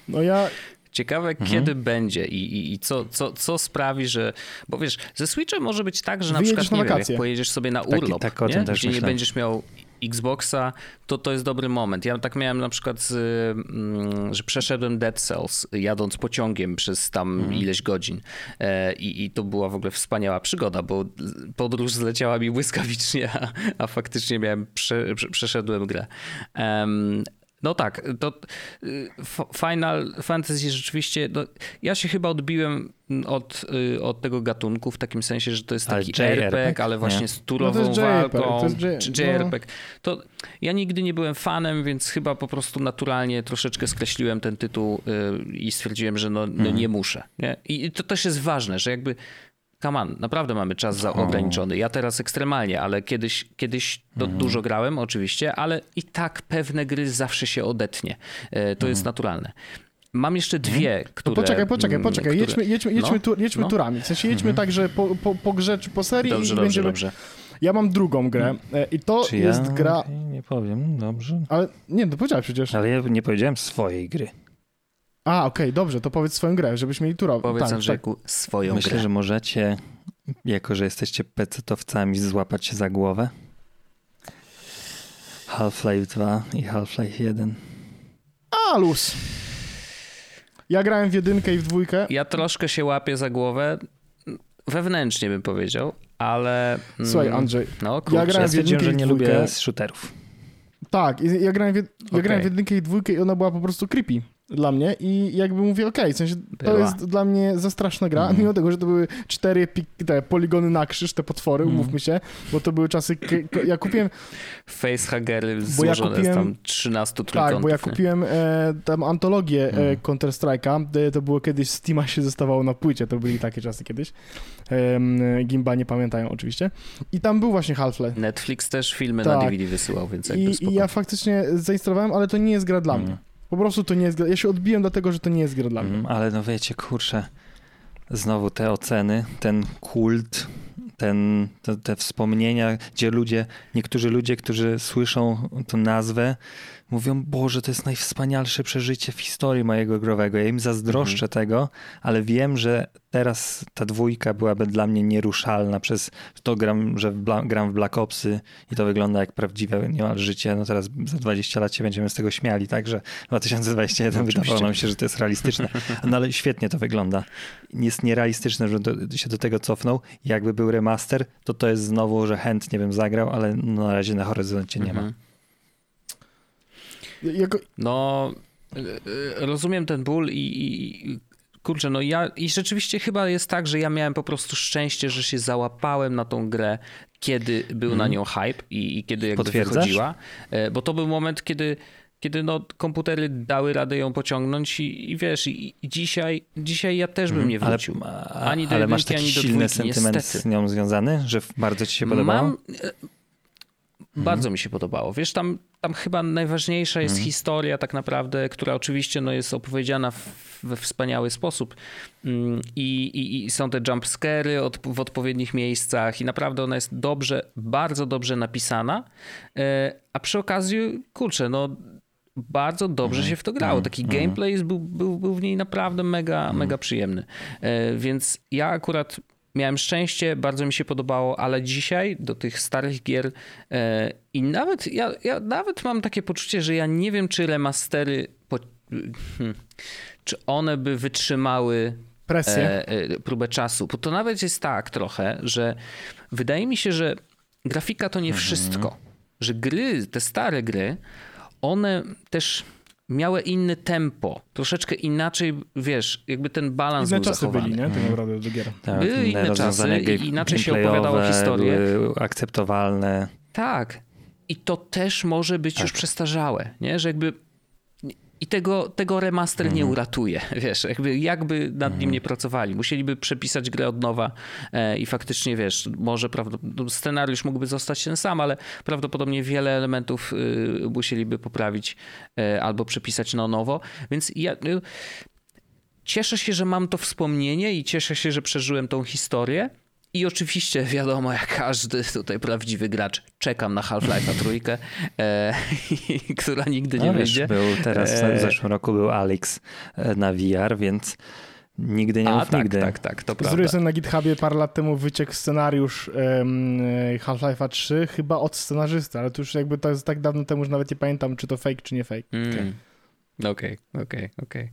No ja Ciekawe, mhm. kiedy będzie i, i, i, co, co, co sprawi, że. Bo wiesz, ze Switchem może być tak, że na Wyjedziesz przykład, nie wiem, jak pojedziesz sobie na urlop, tak, tak, nie? gdzie nie będziesz miał Xboxa, to to jest dobry moment. Ja tak miałem na przykład, mm, że przeszedłem Dead Cells jadąc pociągiem przez tam mhm. ileś godzin e, I, i to była w ogóle wspaniała przygoda, bo podróż zleciała mi błyskawicznie, a, a faktycznie miałem, prze, przeszedłem grę. No tak, to y, Final Fantasy rzeczywiście, no, ja się chyba odbiłem od, y, od tego gatunku w takim sensie, że to jest taki ale RPG, ale właśnie nie. z turową no walką, czy JRPG. No. To ja nigdy nie byłem fanem, więc chyba po prostu naturalnie troszeczkę skreśliłem ten tytuł y, i stwierdziłem, że no, no mhm. nie muszę. Nie? I to też jest ważne, że jakby come on, naprawdę mamy czas za ograniczony. Ja teraz ekstremalnie, ale kiedyś, kiedyś to mhm. dużo grałem oczywiście, ale i tak pewne gry zawsze się odetnie. E, to mhm. jest naturalne. Mam jeszcze mhm. dwie, które... No poczekaj, poczekaj, poczekaj. Które... Jedźmy, jedźmy, jedźmy, no, tu, jedźmy no. turami. W sensie jedźmy mhm. tak, że po, po, po grze czy po serii dobrze, i dobrze, będziemy... Dobrze. Ja mam drugą grę e, i to czy jest ja? gra... Nie powiem, dobrze. Ale nie, no powiedziałeś przecież. Ale ja nie powiedziałem swojej gry. A, okej, okay, dobrze, to powiedz swoją grę, żebyśmy mieli turową. Powiedz tak, Andrzejku tak. swoją Myślę, grę. że możecie jako, że jesteście pecetowcami, złapać się za głowę? Half-Life 2 i Half-Life 1. A, luz. Ja grałem w jedynkę i w dwójkę. Ja troszkę się łapię za głowę, wewnętrznie bym powiedział, ale... Słuchaj, mm, Andrzej, no, kurczę, ja grałem w jedynkę że nie lubię shooterów. Tak, ja grałem, w, ja okay. grałem w jedynkę i dwójkę i ona była po prostu creepy dla mnie i jakby mówię, okej, okay, w sensie to Była. jest dla mnie za straszna gra, mm. mimo tego, że to były cztery te poligony na krzyż, te potwory, mm. umówmy się, bo to były czasy, ja kupiłem... Facehagery złożone ja kupiłem, z tam 13 trójkątów. Tak, bo ja kupiłem e, tam antologię mm. e, Counter Strike'a, to było kiedyś, Steama się zostawało na płycie, to byli takie czasy kiedyś, e, Gimba nie pamiętają oczywiście i tam był właśnie Half-Life. Netflix też filmy tak. na DVD wysyłał, więc jakby I, I ja faktycznie zainstalowałem, ale to nie jest gra dla mm. mnie. Po prostu to nie jest gra. Ja się odbiłem dlatego, że to nie jest gra dla mnie. Mm, ale no wiecie, kurczę, znowu te oceny, ten kult, ten, te, te wspomnienia, gdzie ludzie, niektórzy ludzie, którzy słyszą tę nazwę, mówią, Boże, to jest najwspanialsze przeżycie w historii mojego growego. Ja im zazdroszczę mhm. tego, ale wiem, że teraz ta dwójka byłaby dla mnie nieruszalna przez to gram, że gram w Black Opsy i to wygląda jak prawdziwe niemal życie. No teraz za 20 lat się będziemy z tego śmiali, także 2021 no, wydawało nam się, że to jest realistyczne. No ale świetnie to wygląda. Jest nierealistyczne, że do, się do tego cofnął. Jakby był remaster, to to jest znowu, że chętnie bym zagrał, ale na razie na horyzoncie nie ma. Mhm. Jako... No, e, e, rozumiem ten ból i, i kurczę, no ja i rzeczywiście chyba jest tak, że ja miałem po prostu szczęście, że się załapałem na tą grę, kiedy był na mhm. nią hype i, i kiedy jakby wychodziła, e, bo to był moment, kiedy kiedy no, komputery dały radę ją pociągnąć i, i wiesz, i, i, dzisiaj, dzisiaj ja też bym mhm. nie wrócił. Ale, ani do ale masz taki ani silny sentyment z nią związany, że bardzo ci się podobało? Mam, Mhm. Bardzo mi się podobało. Wiesz, tam, tam chyba najważniejsza jest mhm. historia tak naprawdę, która oczywiście no, jest opowiedziana w, we wspaniały sposób mm, I, i, i są te jumpscary od, w odpowiednich miejscach i naprawdę ona jest dobrze, bardzo dobrze napisana, e, a przy okazji, kurczę, no bardzo dobrze Mhm. się w to grało. Taki gameplay był, był, był w niej naprawdę mega, Mhm. mega przyjemny. E, Więc ja akurat miałem szczęście, bardzo mi się podobało, ale dzisiaj do tych starych gier e, i nawet ja, ja nawet mam takie poczucie, że ja nie wiem, czy remastery, po, hmm, czy one by wytrzymały Presję. e, e, próbę czasu. Bo to nawet jest tak trochę, że wydaje mi się, że grafika to nie Mhm. wszystko. Że gry, te stare gry, one też miały inne tempo. Troszeczkę inaczej, wiesz, jakby ten balans Inne był czasy zachowany. byli, nie? Tak naprawdę do gier. Tak, Były inne rozwiązania czasy i inaczej się opowiadało historię. Były akceptowalne. Tak. I to też może być Tak. już przestarzałe, nie? Że jakby i tego, tego remaster nie Mhm. uratuje, wiesz, jakby jakby nad nim nie pracowali. Musieliby przepisać grę od nowa e, i faktycznie, wiesz, może prawda, no, scenariusz mógłby zostać ten sam, ale prawdopodobnie wiele elementów y, musieliby poprawić e, albo przepisać na nowo, więc ja... Y, Cieszę się, że mam to wspomnienie i cieszę się, że przeżyłem tą historię. I oczywiście, wiadomo, jak każdy tutaj prawdziwy gracz, czekam na Half-Life'a trójkę, e, która nigdy nie No, wyjdzie. był teraz E, w zeszłym roku był Alex e, na VR, więc nigdy nie A, mów tak, nigdy. tak, tak, to Z prawda. drugiej strony na GitHubie parę lat temu wyciekł scenariusz e, Half-Life'a 3, chyba od scenarzysty, ale to już jakby to jest tak dawno temu, że nawet nie pamiętam, czy to fake, czy nie fake. Mm. Okej, okej, okej.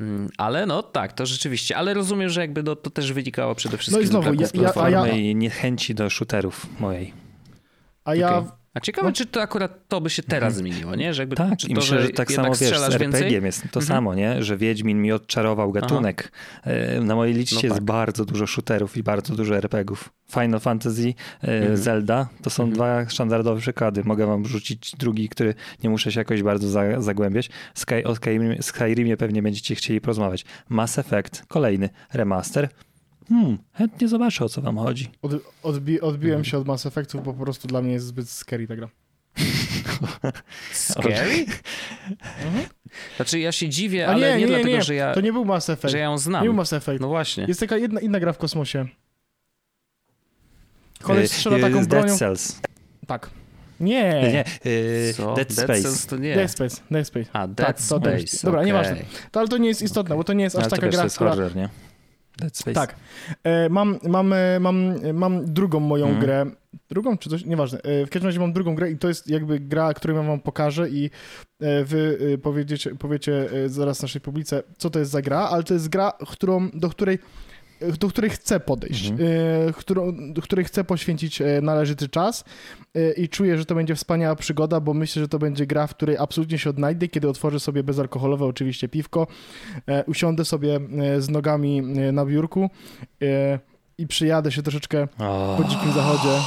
Mm, Ale no tak, to rzeczywiście, ale rozumiem, że jakby no, to też wynikało przede wszystkim znowu, z braku ja- ja- ja- i niechęci do shooterów mojej. A ja. A ciekawe, no- czy to akurat to by się teraz zmieniło, nie? Że jakby, Tak, czy i to, myślę, że tak jednak samo wiesz, z? RPG-iem jest to samo, nie? Że Wiedźmin mi odczarował gatunek. E, Na mojej liście No jest tak. bardzo dużo shooterów i bardzo dużo RPGów. Final Fantasy, e, Zelda to są dwa standardowe przykłady. Mogę wam rzucić drugi, który nie muszę się jakoś bardzo za, zagłębiać. Sky, o Skyrim, Skyrimie pewnie będziecie chcieli porozmawiać. Mass Effect, kolejny remaster. Hmm, chętnie zobaczę o co wam chodzi. od, odbi, odbiłem Mhm. się od Mass Effectów, bo po prostu dla mnie jest zbyt scary ta gra. Scary? Znaczy ja się dziwię, A ale nie, nie, nie, dlatego, nie, że ja, to nie był Mass Effect. że ja ją Nie był znam. Mass Effect. No właśnie. Jest taka jedna, inna gra w kosmosie. Koleś E, strzela e, taką Dead bronią. Cells. Tak. Nie. Nie, e, Co? Dead Dead Space. Cells to nie. Dead Space, Dead Space. A, Dead Tak, to też. Space. Dobra, okej. nieważne. To, ale to nie jest istotne, bo to nie jest aż Ale to taka to gra, jest która... horror, nie? Dead Space. Tak. E, mam, mam, e, mam, e, mam drugą moją Mhm. grę. Drugą czy coś? Nieważne. W każdym razie mam drugą grę i to jest jakby gra, którą ja wam pokażę i wy powiecie e, zaraz naszej publice, co to jest za gra, ale to jest gra, którą, do której do której chcę podejść, Mhm. e, którą, do której chcę poświęcić e, należyty czas e, i czuję, że to będzie wspaniała przygoda, bo myślę, że to będzie gra, w której absolutnie się odnajdę, kiedy otworzę sobie bezalkoholowe oczywiście piwko, e, usiądę sobie e, z nogami e, na biurku e, i przyjadę się troszeczkę po dzikim zachodzie,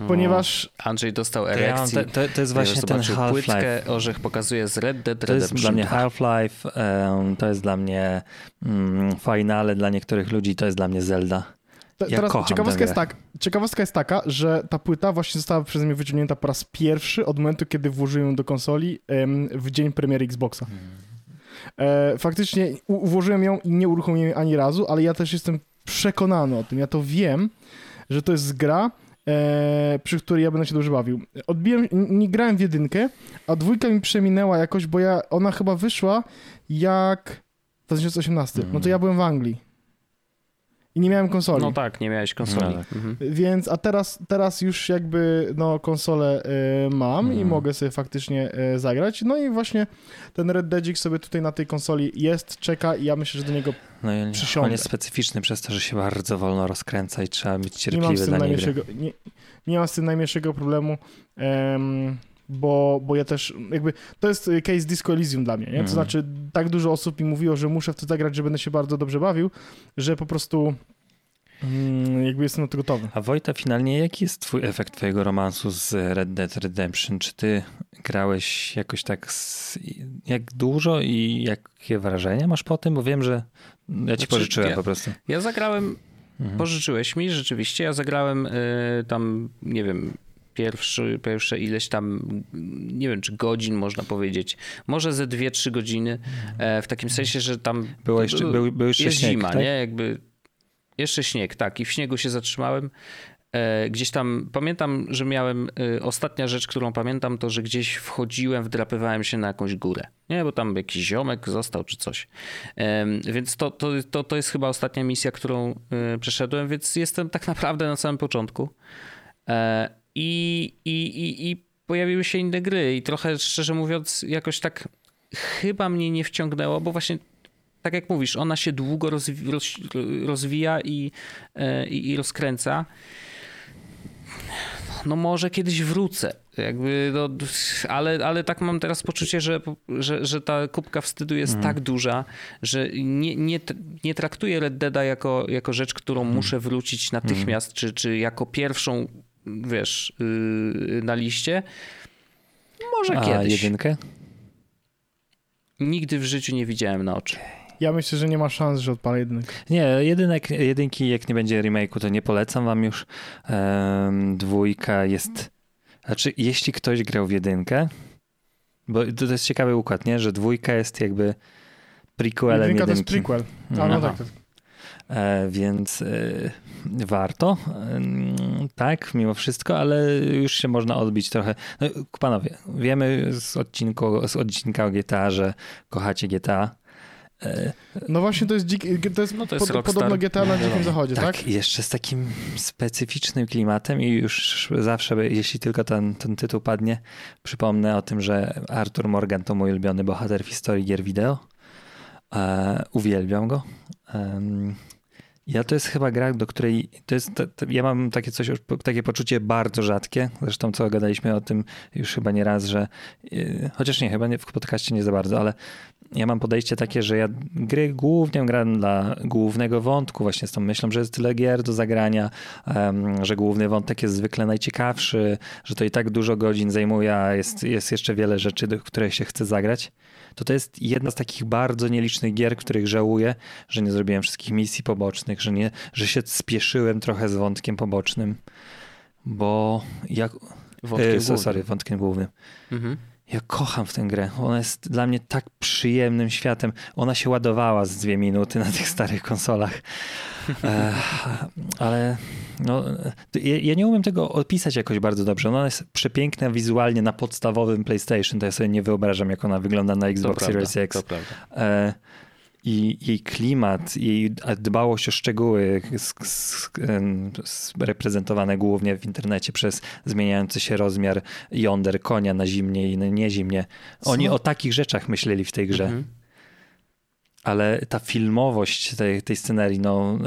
No. ponieważ Andrzej dostał to, ja to, to, jest właśnie ten Half-Life. płytkę, Orzech pokazuje z Red Dead To jest Redemption dla mnie 2. Half-Life, em, to jest dla mnie mm, finale, dla niektórych ludzi to jest dla mnie Zelda. Ja teraz kocham ciekawostka jest, tak, ciekawostka jest taka, że ta płyta właśnie została przeze mnie wyciągnięta po raz pierwszy od momentu, kiedy włożyłem ją do konsoli em, w dzień premiery Xboxa. E, faktycznie u- włożyłem ją i nie uruchomiłem ani razu, ale ja też jestem przekonany o tym, ja to wiem, że to jest gra, e, przy której ja będę się dobrze bawił. Odbiłem, nie grałem w jedynkę, a dwójka mi przeminęła jakoś, bo ja, ona chyba wyszła jak 2018. No to ja byłem w Anglii. I nie miałem konsoli. No tak, nie miałeś konsoli. No tak. Mhm. Więc, a teraz, teraz już jakby no konsolę y, mam i Mhm. mogę sobie faktycznie y, zagrać. No i właśnie ten Red Deadzik sobie tutaj na tej konsoli jest, czeka i ja myślę, że do niego No i Przysiądę. on jest specyficzny przez to, że się bardzo wolno rozkręca i trzeba być nie mam z cierpliwy tym dla niego. nie, nie mam z tym najmniejszego problemu, em, bo, bo ja też jakby, to jest y, case Disco Elysium dla mnie, nie? To Mhm. znaczy tak dużo osób mi mówiło, że muszę w to zagrać, że będę się bardzo dobrze bawił, że po prostu mm, jakby jestem na to gotowy. A Wojta, finalnie jaki jest twój efekt twojego romansu z Red Dead Redemption? Czy ty grałeś jakoś tak, z, jak dużo i jakie wrażenia masz po tym? Bo wiem, że ja ci Znaczy, pożyczyłem ja- po prostu. Ja zagrałem, Mhm. pożyczyłeś mi rzeczywiście, ja zagrałem y, tam, nie wiem, pierwszy, pierwsze ileś tam, nie wiem, czy godzin można powiedzieć, może ze dwie, trzy godziny, e, w takim sensie, że tam Było jeszcze, był, był jeszcze jest śnieg, zima, tak? nie? Jakby jeszcze śnieg, tak. I w śniegu się zatrzymałem. E, gdzieś tam pamiętam, że miałem. E, ostatnia rzecz, którą pamiętam, to że gdzieś wchodziłem, wdrapywałem się na jakąś górę. Nie, bo tam jakiś ziomek został czy coś. Więc to, to, to, to jest chyba ostatnia misja, którą przeszedłem, więc jestem tak naprawdę na samym początku. I, i, i, i pojawiły się inne gry, i trochę szczerze mówiąc, jakoś tak chyba mnie nie wciągnęło, bo właśnie tak jak mówisz, ona się długo rozwi rozwija i, i, i rozkręca no może kiedyś wrócę. Jakby, no, ale, ale tak mam teraz poczucie, że, że, że ta kubka wstydu jest mm. tak duża, że nie, nie, nie traktuję Red Deada jako, jako rzecz, którą mm. muszę wrócić natychmiast, mm. czy, czy jako pierwszą, wiesz, yy, na liście. Może A kiedyś. jedynkę? Nigdy w życiu nie widziałem na oczy. Ja myślę, że nie ma szans, że odpalę jedynek. Nie, jedynek, jedynki jak nie będzie remake'u, to nie polecam wam już. Um, dwójka jest... Znaczy, jeśli ktoś grał w jedynkę, bo to, to jest ciekawy układ, nie? Że dwójka jest jakby prequelem jedynki. to jest prequel. A, no tak. E, więc e, warto, tak, mimo wszystko, ale już się można odbić trochę. No, panowie, wiemy z, odcinku, z odcinka o GTA, że kochacie GTA. No właśnie to jest, dzik, to jest, no to jest pod, podobno GTA na Dzikim Zachodzie, tak? Tak, jeszcze z takim specyficznym klimatem i już zawsze, jeśli tylko ten, ten tytuł padnie, przypomnę o tym, że Arthur Morgan to mój ulubiony bohater w historii gier wideo. E, uwielbiam go. Ja to jest chyba gra, do której to jest, to, to, ja mam takie coś, takie poczucie bardzo rzadkie, zresztą co gadaliśmy o tym już chyba nie raz, że yy, chociaż nie, chyba nie, w podcaście nie za bardzo, ale ja mam podejście takie, że ja gry głównie gram dla głównego wątku, właśnie z tą myślą, że jest tyle gier do zagrania, um, że główny wątek jest zwykle najciekawszy, że to i tak dużo godzin zajmuje, a jest, jest jeszcze wiele rzeczy, do których się chce zagrać. To to jest jedna z takich bardzo nielicznych gier, których żałuję, że nie zrobiłem wszystkich misji pobocznych, że, nie, że się spieszyłem trochę z wątkiem pobocznym, bo jak... Wątkiem e, sorry, wątkiem głównym. Mhm. Ja kocham w tę grę. Ona jest dla mnie tak przyjemnym światem. Ona się ładowała z dwie minuty na tych starych konsolach. E, ale no, ja, ja, nie umiem tego opisać jakoś bardzo dobrze. Ona jest przepiękna wizualnie na podstawowym PlayStation. To ja sobie nie wyobrażam, jak ona wygląda na Xbox to Series prawda, X. To prawda. E, i jej klimat, jej dbałość o szczegóły reprezentowane głównie w internecie przez zmieniający się rozmiar jąder konia na zimnie i nie zimnie. Oni Co? o takich rzeczach myśleli w tej grze. Mhm. Ale ta filmowość tej, tej scenerii, no,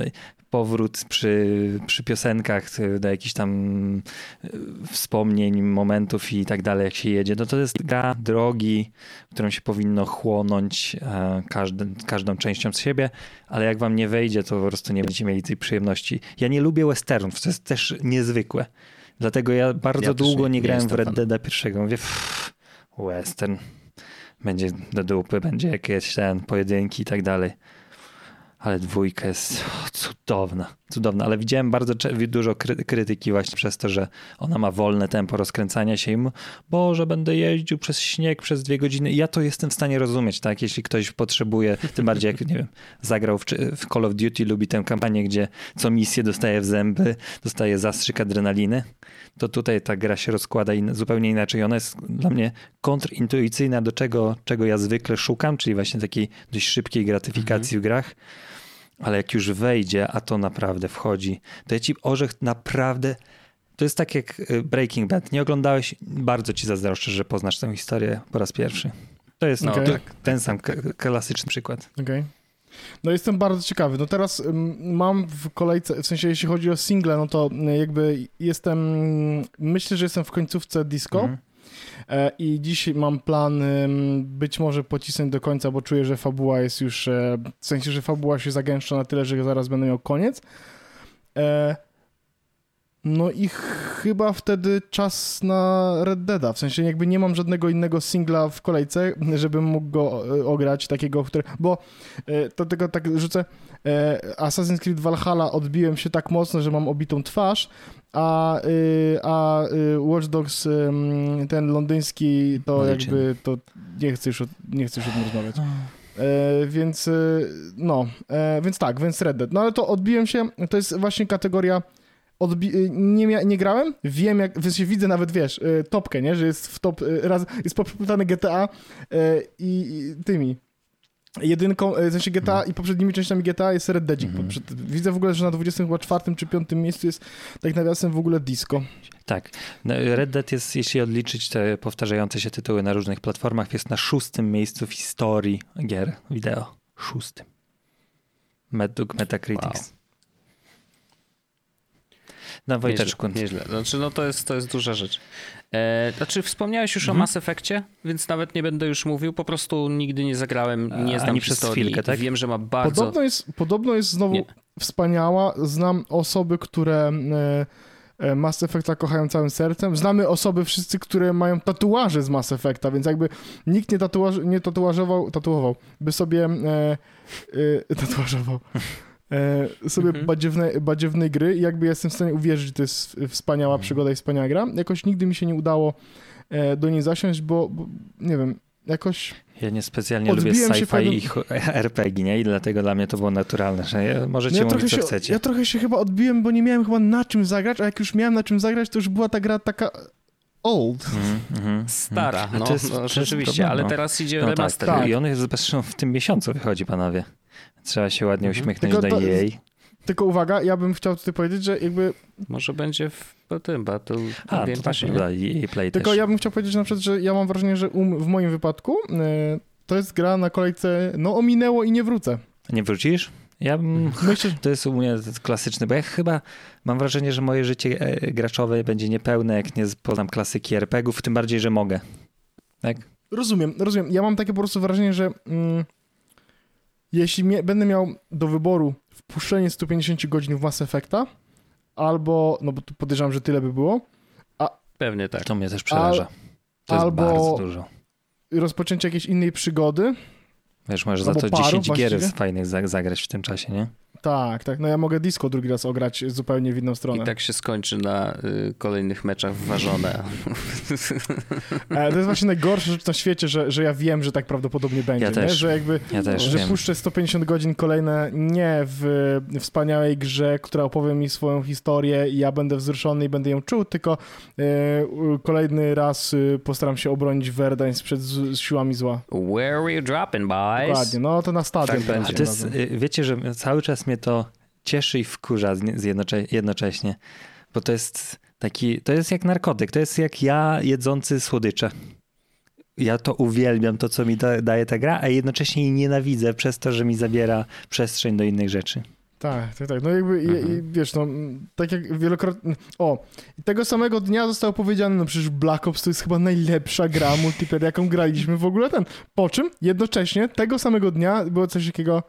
powrót przy, przy piosenkach do jakichś tam e, wspomnień, momentów i tak dalej, jak się jedzie, no to jest gra drogi, którą się powinno chłonąć e, każdy, każdą częścią z siebie, ale jak wam nie wejdzie, to po prostu nie będziecie mieli tej przyjemności. Ja nie lubię westernów, to jest też niezwykłe. Dlatego ja bardzo ja długo nie, nie grałem w Red Dead pierwszego. Mówię, pff, western, będzie do dupy, będzie jakieś ten pojedynki i tak dalej ale dwójka jest cudowna, cudowna, ale widziałem bardzo dużo krytyki właśnie przez to, że ona ma wolne tempo rozkręcania się i bo że będę jeździł przez śnieg przez dwie godziny i ja to jestem w stanie rozumieć, tak, jeśli ktoś potrzebuje, tym bardziej jak, nie wiem, zagrał w, w Call of Duty, lubi tę kampanię, gdzie co misję dostaje w zęby, dostaje zastrzyk adrenaliny, to tutaj ta gra się rozkłada in, zupełnie inaczej. Ona jest dla mnie kontrintuicyjna do czego, czego ja zwykle szukam, czyli właśnie takiej dość szybkiej gratyfikacji mhm. w grach ale jak już wejdzie, a to naprawdę wchodzi, to ja ci orzech naprawdę. To jest tak jak y, Breaking Bad. Nie oglądałeś, bardzo ci zazdroszczę, że poznasz tę historię po raz pierwszy. To jest okay. no, ten sam klasyczny przykład. Okej. Okay. No jestem bardzo ciekawy. No teraz mam w kolejce, w sensie jeśli chodzi o single, no to y, jakby jestem, myślę, że jestem w końcówce disco. Mm E, I dziś mam plan być może pocisnąć do końca, bo czuję, że fabuła jest już, e, w sensie, że fabuła się zagęszcza na tyle, że zaraz będę miał koniec. E, no i chyba wtedy czas na Red Deada, w sensie jakby nie mam żadnego innego singla w kolejce, żebym mógł go ograć, takiego, który, bo to tylko tak rzucę, Assassin's Creed Valhalla odbiłem się tak mocno, że mam obitą twarz, a, a Watch Dogs, ten londyński, to jakby, to nie chcę już, nie chcę już o tym rozmawiać. E, więc no, e, więc tak, więc Red Dead. No ale to odbiłem się, to jest właśnie kategoria Odbi- y, nie, mia- nie grałem, wiem jak, w sensie widzę nawet, wiesz, y, topkę, nie, że jest w top, y, raz, jest popytany GTA i, i tymi, jedynką, w sensie GTA i poprzednimi częściami GTA jest Red. Mhm. Poprzed- Widzę w ogóle, że na 24 czy 5 miejscu jest tak nawiasem w ogóle disco. Tak. No, Red Dead jest, jeśli odliczyć te powtarzające się tytuły na różnych platformach, jest na szóstym miejscu w historii gier wideo. Szóstym. Według Metacritics. No Wojteczku, Nieźle, nieźle. Znaczy, no to jest, to jest duża rzecz. E, znaczy, wspomniałeś już Mhm. o Mass Effectie, więc nawet nie będę już mówił. Po prostu nigdy nie zagrałem, nie znam ani przez historii. chwilkę, tak? Wiem, że ma bardzo... Podobno jest, podobno jest znowu Nie. wspaniała. Znam osoby, które e, e, Mass Effecta kochają całym sercem. Znamy osoby wszyscy, które mają tatuaże z Mass Effecta, więc jakby nikt nie, tatuaż, nie tatuażował, tatuował, by sobie e, e, tatuażował. E, sobie Mhm. badziewne, badziewnej gry i jakby jestem w stanie uwierzyć, że to jest wspaniała przygoda i wspaniała gra. Jakoś nigdy mi się nie udało e, do niej zasiąść, bo, bo nie wiem, jakoś ja niespecjalnie lubię się sci-fi pewnym- i RPG, nie? I dlatego dla mnie to było naturalne, że ja- No możecie ja, mówić, trochę co się, chcecie. ja trochę się chyba odbiłem, bo nie miałem chyba na czym zagrać, a jak już miałem na czym zagrać, to już była ta gra taka old. Mhm, mhm, Stara, mhm. No, to jest- no to jest rzeczywiście, problem, ale no. teraz idzie No tak, remaster. tak. I on jest zresztą w tym miesiącu wychodzi, panowie. Trzeba się ładnie Mhm. uśmiechnąć Tylko do to- EA. Tylko uwaga, ja bym chciał tutaj powiedzieć, że jakby, Może będzie w tym Battle A, to nie? da, EA Play tylko też. ja bym chciał powiedzieć na przykład, że ja mam wrażenie, że um, w moim wypadku e, to jest gra na kolejce, no ominęło i nie wrócę. Nie wrócisz? Ja bym... Myślę, że To jest u mnie klasyczny, bo ja chyba mam wrażenie, że moje życie e, graczowe będzie niepełne, jak nie poznam klasyki RPGów, tym bardziej, że mogę. Tak? rozumiem, rozumiem. Ja mam takie po prostu wrażenie, że mm, jeśli mie- będę miał do wyboru wpuszczenie 150 godzin w Mass Effecta, albo, no bo tu podejrzewam, że tyle by było, Pewnie tak. To mnie też przeraża. To jest albo- bardzo dużo. rozpoczęcie jakiejś innej przygody, Wiesz, możesz za to paru 10 gier właściwie. fajnych za- zagrać w tym czasie, nie? Tak, tak. No ja mogę disco drugi raz ograć zupełnie w inną stronę. I tak się skończy na y, kolejnych meczach ważone. E, to jest właśnie najgorsza rzecz na świecie, że, że ja wiem, że tak prawdopodobnie będzie. Ja nie? też. Że jakby, Ja też że wiem. puszczę 150 godzin kolejne nie w wspaniałej grze, która opowie mi swoją historię i ja będę wzruszony i będę ją czuł, tylko u- kolejny raz e, postaram się obronić Verdansk przed z, z siłami zła. Where are you dropping, boys? Dokładnie. No to na stadion. Tak będzie. A to jest, y, wiecie, że cały czas mnie to cieszy i wkurza jednocze- jednocześnie, bo to jest taki, to jest jak narkotyk, to jest jak ja jedzący słodycze. Ja to uwielbiam, to co mi da, daje ta gra, a jednocześnie jej nienawidzę przez to, że mi zabiera przestrzeń do innych rzeczy. Tak, tak, tak. No jakby, i, Mhm. i, wiesz, no, tak jak wielokrotnie... O, tego samego dnia zostało powiedziane, no przecież Black Ops to jest chyba najlepsza gra multiplayer, jaką graliśmy w ogóle ten. Po czym jednocześnie tego samego dnia było coś takiego...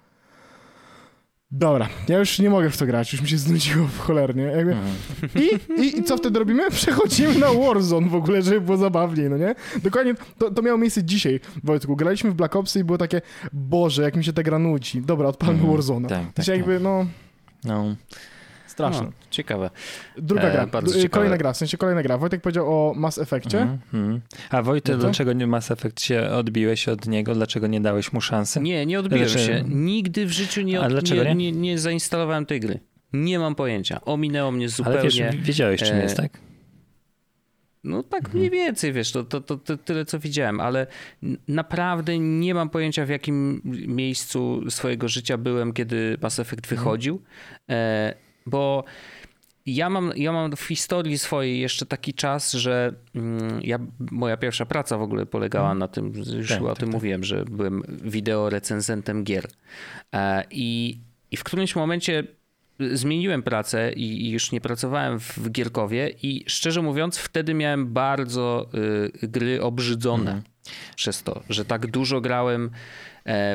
Dobra, ja już nie mogę w to grać, już mi się znudziło w cholernie. Jakby... Mhm. I, i, I co wtedy robimy? Przechodzimy na Warzone w ogóle, żeby było zabawniej, no nie? Dokładnie, to, to miało miejsce dzisiaj, Wojtku. Graliśmy w Black Opsy i było takie, Boże, jak mi się ta gra nudzi. Dobra, odpalmy Mhm. Warzone'a. Tak, Tak, tak, jakby, no, No. Straszne. No, ciekawe. Druga E, gra, ciekawe. kolejna gra, w sensie kolejna gra. Wojtek powiedział o Mass Effectie. Mhm, mhm. A Wojtek, No dlaczego nie Mass Effect się odbiłeś od niego? Dlaczego nie dałeś mu szansy? Nie, nie odbiłem Znaczy- się. Nigdy w życiu nie, A od, dlaczego nie, nie? nie, nie zainstalowałem tej gry. Nie mam pojęcia. Ominęło mnie zupełnie. Ale wiesz, wiedziałeś czym e, jest, tak? No tak Mhm. mniej więcej, wiesz, to, to, to, to tyle, co widziałem, ale naprawdę nie mam pojęcia, w jakim miejscu swojego życia byłem, kiedy Mass Effect wychodził, e, bo ja mam, ja mam w historii swojej jeszcze taki czas, że mm, ja, moja pierwsza praca w ogóle polegała na tym, już Tak, o tak, tym tak. mówiłem, że byłem wideo recenzentem gier. E, I, I w którymś momencie zmieniłem pracę i już nie pracowałem w Gierkowie i szczerze mówiąc wtedy miałem bardzo y, gry obrzydzone Mhm. przez to, że tak dużo grałem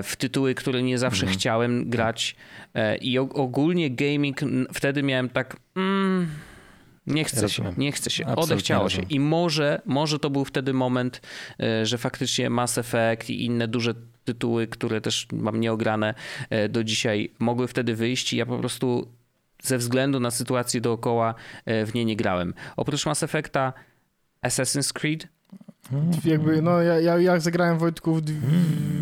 w tytuły, które nie zawsze Mhm. chciałem grać e, i ogólnie gaming wtedy miałem tak mm, nie chcę Rozumiem. się, nie chcę się, Absolutnie odechciało się i może, może to był wtedy moment, e, że faktycznie Mass Effect i inne duże tytuły, które też mam nieograne e, do dzisiaj, mogły wtedy wyjść i ja po prostu ze względu na sytuację dookoła e, w nie nie grałem. Oprócz Mass Effecta Assassin's Creed Jakby, no ja, ja, ja zagrałem Wojtku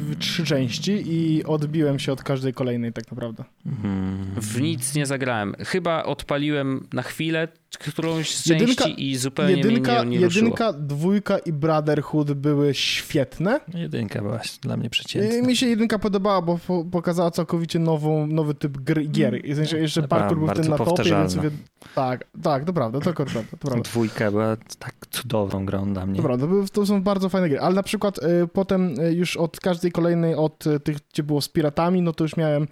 w trzy części i odbiłem się od każdej kolejnej tak naprawdę. Mhm. W nic nie zagrałem. Chyba odpaliłem na chwilę którąś z Jedynka- części i zupełnie Jedynka, mnie nie, nie ruszyło. jedynka, dwójka i Brotherhood były świetne. Jedynka była dla mnie I przeciętna. mi się jedynka podobała, bo po- pokazała całkowicie nową, nowy typ gry, gier. I w sensie jeszcze parkour był ten na topie, więc sobie... Tak, tak, to prawda, to prawda, to prawda. Dwójka była tak cudowną grą dla mnie. Dobra, to, to są bardzo fajne gry, ale na przykład y, potem y, już od każdej kolejnej, od y, tych, gdzie było z piratami, no to już miałem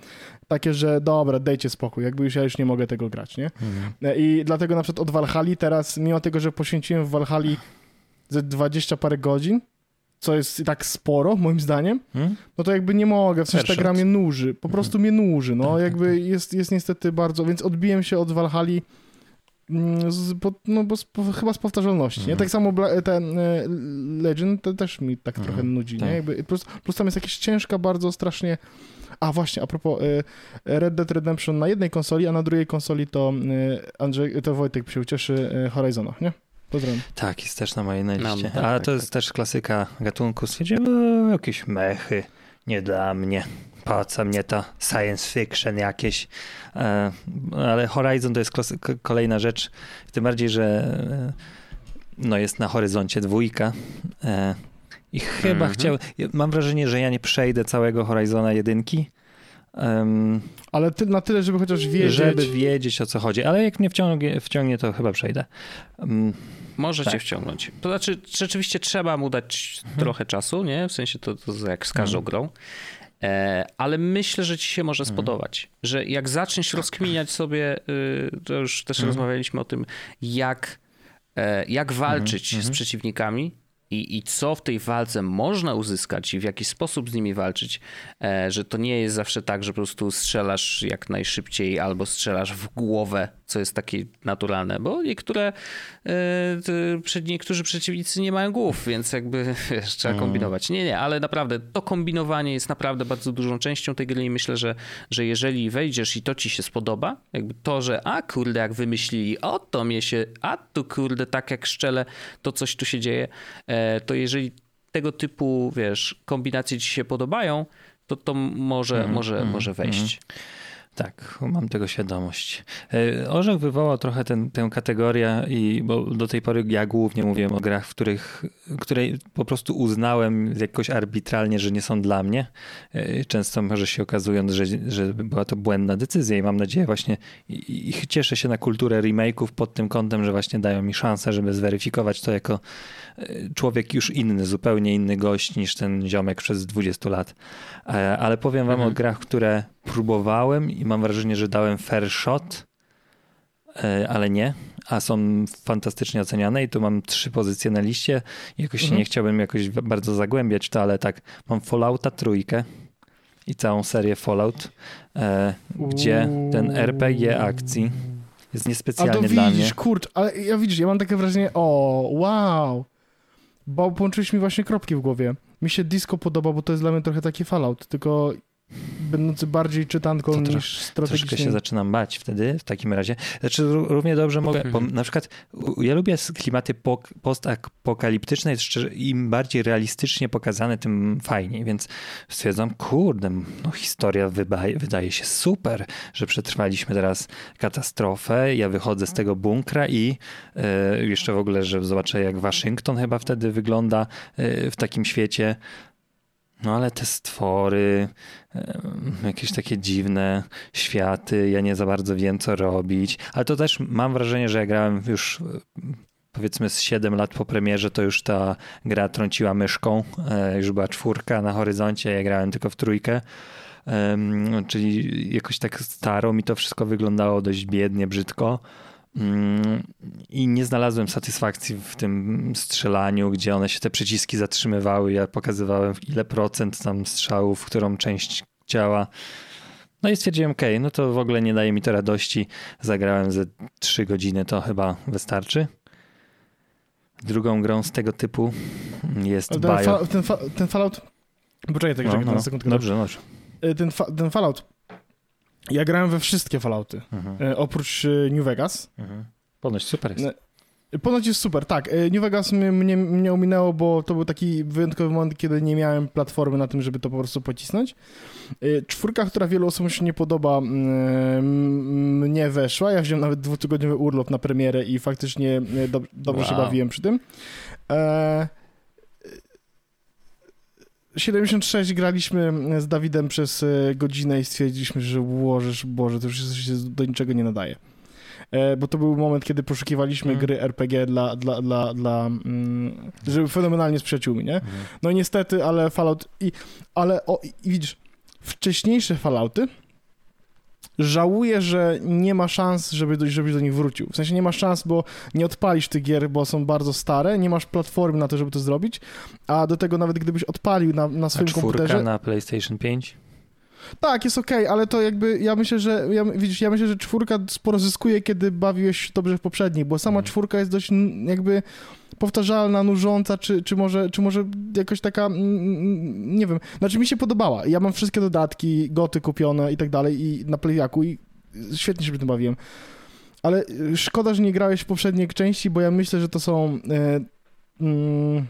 takie, że dobra, dejcie spokój, jakby już ja już nie mogę tego grać, nie? Mhm. E, I dlatego na przykład od Valhalla teraz, mimo tego, że poświęciłem w Valhalla ze 20 parę godzin, co jest i tak sporo, moim zdaniem, Hmm? no to jakby nie mogę, w sensie ta gra mnie nuży, po prostu mnie nuży, no Tak, tak, jakby jest, jest niestety bardzo, więc odbiłem się od Valhalla mm, z, po, no bo z, po, chyba z powtarzalności, nie? Mhm. Tak samo Bla- ten e, Legend to też mi tak Mhm, trochę nudzi, tak. nie? Jakby, plus, plus tam jest jakaś ciężka bardzo strasznie a właśnie, a propos e, Red Dead Redemption na jednej konsoli, a na drugiej konsoli to e, Andrzej, to Wojtek się ucieszy e, Horizonach, nie? Pozdrawiam. Tak, jest też na mojej na No, liście. tak, Ale tak, to jest też klasyka gatunku. Stwierdziłem, "E, jakieś mechy, nie dla mnie. Po co mnie to science fiction jakieś. E, ale Horizon to jest kolejna rzecz. Tym bardziej, że e, no jest na horyzoncie dwójka. E, I chyba Mhm. chciał. ja Mam wrażenie, że ja nie przejdę całego Horizona jedynki. em, Ale ty, na tyle, żeby chociaż wiedzieć. żeby wiedzieć o co chodzi, ale jak mnie wciągnie, wciągnie to chyba przejdę. Em, Może Tak. cię wciągnąć. To znaczy, rzeczywiście trzeba mu dać trochę czasu, nie? W sensie to, to jak z każdą grą. E, ale myślę, że ci się może spodobać. Że jak zaczniesz rozkminiać sobie, y, to już też rozmawialiśmy o tym, jak, e, jak walczyć z przeciwnikami i, i co w tej walce można uzyskać i w jaki sposób z nimi walczyć, e, że to nie jest zawsze tak, że po prostu strzelasz jak najszybciej albo strzelasz w głowę, co jest takie naturalne, bo niektóre, e, niektórzy przeciwnicy nie mają głów, więc jakby wiesz, trzeba kombinować. Nie, nie, ale naprawdę to kombinowanie jest naprawdę bardzo dużą częścią tej gry i myślę, że, że jeżeli wejdziesz i to ci się spodoba, jakby to, że a kurde, jak wymyślili, o to mnie się, a tu kurde, tak jak szczelę, to coś tu się dzieje, e, to jeżeli tego typu, wiesz, kombinacje ci się podobają, to to może, może, może wejść. Tak, mam tego świadomość. E, Orzech wywołał trochę ten, tę kategorię, i, bo do tej pory ja głównie mówiłem o grach, w których, które po prostu uznałem jakoś arbitralnie, że nie są dla mnie. E, Często może się okazując, że, że była to błędna decyzja i mam nadzieję właśnie i, i cieszę się na kulturę remake'ów pod tym kątem, że właśnie dają mi szansę, żeby zweryfikować to jako e, człowiek już inny, zupełnie inny gość niż ten ziomek przez 20 lat. Ale powiem wam o grach, które próbowałem i mam wrażenie, że dałem fair shot, e, ale nie, a są fantastycznie oceniane i tu mam trzy pozycje na liście. Jakoś się Mhm. nie chciałbym jakoś bardzo zagłębiać w to, ale tak, mam Fallouta trójkę i całą serię Fallout, e, gdzie ten RPG akcji jest A niespecjalnie to dla mnie. widzisz, kurcz, ale ja widzisz, ja mam takie wrażenie, o, wow. Bo połączyłeś mi właśnie kropki w głowie. Mi się disco podoba, bo to jest dla mnie trochę taki Fallout, tylko będący bardziej czytanką To trosz- niż Troszkę strategicznie. się zaczynam bać wtedy w takim razie. Znaczy ró- równie dobrze mogę, bo na przykład ja lubię klimaty pok- postapokaliptyczne, im bardziej realistycznie pokazane, tym fajniej, więc stwierdzam, kurde, no historia wydaje, wydaje się super, że przetrwaliśmy teraz katastrofę, ja wychodzę z tego bunkra i e, jeszcze w ogóle, że zobaczę jak Waszyngton chyba wtedy wygląda e, w takim świecie. No ale te stwory, jakieś takie dziwne światy, ja nie za bardzo wiem co robić, ale to też mam wrażenie, że ja grałem już e, powiedzmy z 7 lat po premierze, to już ta gra trąciła myszką, e, już była czwórka na horyzoncie, ja grałem tylko w trójkę. Czyli jakoś tak staro mi to wszystko wyglądało dość biednie, brzydko. Mm, I nie znalazłem satysfakcji w tym strzelaniu, gdzie one się te przyciski zatrzymywały. Ja pokazywałem ile procent tam strzałów, w którą część ciała. No i stwierdziłem, ok, no to w ogóle nie daje mi to radości. Zagrałem ze 3 godziny, to chyba wystarczy. Drugą grą z tego typu jest Ale Bio. ten, fa- ten, fa- ten Fallout... Poczekaj, tak, No, czekaj, no, na sekundkę. dobrze, dobrze. Y, Ten, fa- ten Fallout... Ja grałem we wszystkie Fallouty, Mhm, y, oprócz y, New Vegas. mhm. Ponoć super jest. No, Ponoć jest super, tak. E, New Vegas mnie, mnie, mnie ominęło, bo to był taki wyjątkowy moment, kiedy nie miałem platformy na tym, żeby to po prostu pocisnąć. E, Czwórka, która wielu osobom się nie podoba, mnie weszła. Ja wziąłem nawet dwutygodniowy urlop na premierę i faktycznie e, dob- dobrze się Wow. bawiłem przy tym. E, 76 graliśmy z Dawidem przez e, godzinę i stwierdziliśmy, że łożesz, Boże, to już się do niczego nie nadaje. E, bo to był moment, kiedy poszukiwaliśmy Mhm. gry RPG dla, dla, dla, dla mm, żeby fenomenalnie z przyjaciółmi, nie? Mhm. No niestety, ale Fallout i, ale o, i widzisz, wcześniejsze Fallouty żałuję, że nie ma szans, żeby żebyś do nich wrócił. W sensie nie masz szans, bo nie odpalisz tych gier, bo są bardzo stare, nie masz platformy na to, żeby to zrobić, a do tego nawet gdybyś odpalił na, na A swoim czwórka komputerze... na PlayStation 5? Tak, jest okej, ale to jakby, ja myślę, że, ja, widzisz, ja myślę, że czwórka sporo zyskuje, kiedy bawiłeś się dobrze w poprzednich, bo sama Mhm. czwórka jest dość jakby powtarzalna, nużąca, czy, czy, może, czy może jakoś taka, mm, mm, nie wiem, znaczy mi się podobała. Ja mam wszystkie dodatki, goty kupione i tak dalej i na Playaku i świetnie się przy tym bawiłem. Ale y, szkoda, że nie grałeś w poprzedniej części, bo ja myślę, że to są... Mm,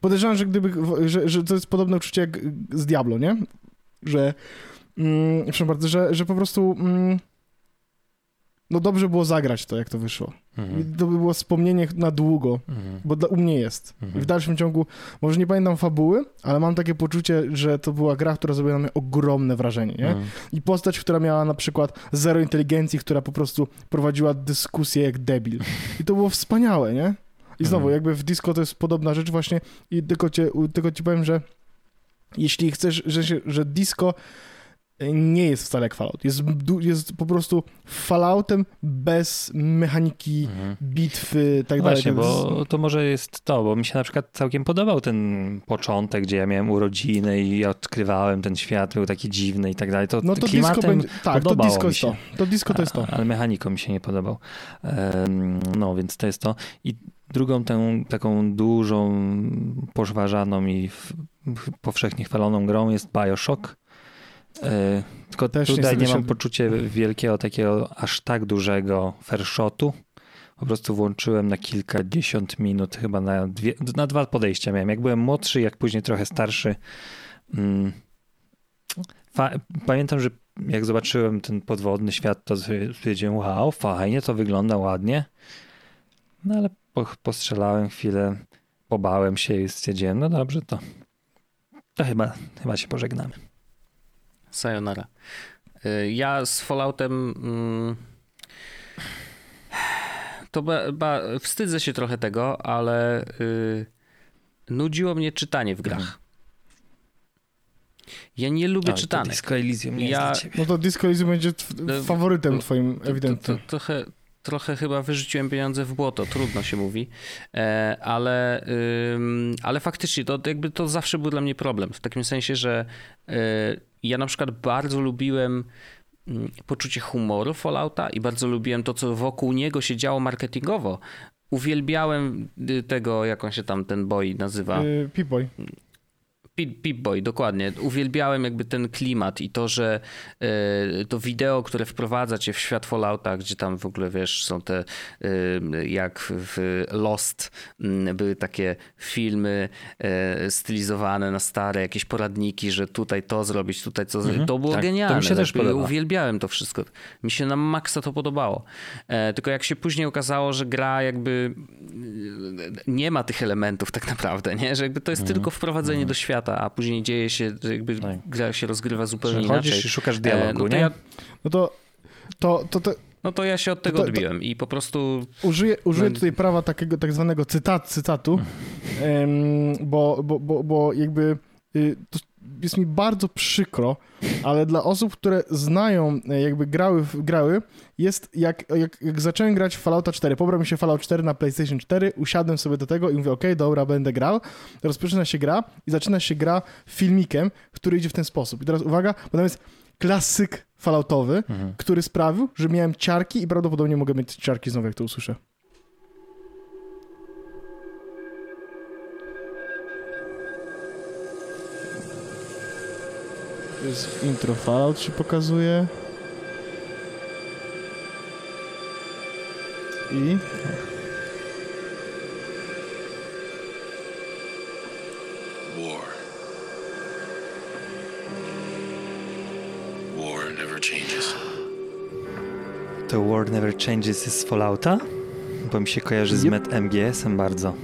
podejrzewam, że gdyby, że, że to jest podobne uczucie jak z Diablo, nie? Że, mm, przepraszam bardzo, że, że po prostu mm, no dobrze było zagrać to, jak to wyszło. I Mhm. to by było wspomnienie na długo, Mhm. bo dla, u mnie jest. I Mhm. w dalszym ciągu, może nie pamiętam fabuły, ale mam takie poczucie, że to była gra, która zrobiła na mnie ogromne wrażenie, nie? Mhm. I postać, która miała na przykład zero inteligencji, która po prostu prowadziła dyskusję jak debil. I to było wspaniałe, nie? I znowu, Mhm. jakby w disco to jest podobna rzecz właśnie i tylko, cię, tylko ci powiem, że jeśli chcesz, że, że disco nie jest wcale jak Fallout. Jest, jest po prostu Falloutem bez mechaniki Mhm. bitwy, tak dalej. Właśnie, To jest- bo to może jest to, bo mi się na przykład całkiem podobał ten początek, gdzie ja miałem urodziny i odkrywałem ten świat, był taki dziwny i tak dalej. To No to disco klimatem będzie. Tak, to disco mi jest się. to. To disco to jest to. A- Ale mechaniką mi się nie podobał. No, więc to jest to. I drugą tę taką dużą, pożważaną i powszechnie chwaloną grą jest Bioshock. E, Tylko Też tutaj nie mam się- poczucia wielkiego, takiego aż tak dużego farshotu. Po prostu włączyłem na kilkadziesiąt minut, chyba na, dwie, na dwa podejścia miałem. Jak byłem młodszy, jak później trochę starszy. Mm, pamiętam, że jak zobaczyłem ten podwodny świat, to stwierdziłem, wow, fajnie, to wygląda ładnie. No ale postrzelałem chwilę, pobałem się i stwierdziłem, no dobrze, to, to chyba, chyba się pożegnamy. Sayonara. Y, Ja z Falloutem. mm, To ba, ba, wstydzę się trochę tego, ale y, nudziło mnie czytanie w grach. Mhm. Ja nie lubię Oj, to czytanek. Disco Elysium nie Ja- jest dla ciebie. No to Disco Elysium będzie tw- No, faworytem no, twoim, To, to, ewidentnie. to, trochę, trochę chyba wyrzuciłem pieniądze w błoto, trudno się mówi, e, ale, ale faktycznie to jakby to zawsze był dla mnie problem. W takim sensie, że e, ja na przykład bardzo lubiłem mm, poczucie humoru Fallouta i bardzo lubiłem to, co wokół niego się działo marketingowo. Uwielbiałem y, tego, jak on się tam ten boy nazywa. Y, Pip-Boy. Pip, Boy, dokładnie. Uwielbiałem jakby ten klimat i to, że e, to wideo, które wprowadza cię w świat Fallouta, gdzie tam w ogóle, wiesz, są te, e, jak w Lost m, były takie filmy e, stylizowane na stare, jakieś poradniki, że tutaj to zrobić, tutaj co zrobić. Mhm, To było tak. To mi genialne. się też podoba. Uwielbiałem to wszystko. Mi się na maksa to podobało. E, tylko jak się później okazało, że gra jakby nie ma tych elementów tak naprawdę, nie? Że jakby to jest Mhm. tylko wprowadzenie do świata, a później dzieje się, że jakby Tak. gra się rozgrywa zupełnie Że inaczej. chodzisz i szukasz E, dialogu, no, to nie? ja, No to, to, to, to no to ja się od tego to- to- odbiłem i po prostu użyję, użyję No- tutaj prawa takiego tak zwanego cytat, cytatu, bo, bo, bo, bo jakby y, to jest mi bardzo przykro, ale dla osób, które znają, e, jakby grały, grały jest jak, jak, jak zacząłem grać w Fallouta 4, pobrał mi się Fallout 4 na PlayStation 4, usiadłem sobie do tego i mówię, okej, dobra, będę grał, rozpoczyna się gra i zaczyna się gra filmikiem, który idzie w ten sposób. I teraz uwaga, bo tam jest klasyk Falloutowy, Mhm. który sprawił, że miałem ciarki i prawdopodobnie mogę mieć ciarki znowu, jak to usłyszę. Jest intro Fallout się pokazuje. I... War. War never changes. To War Never Changes jest z Fallouta? Bo mi się kojarzy z yep. MetMGS-em bardzo.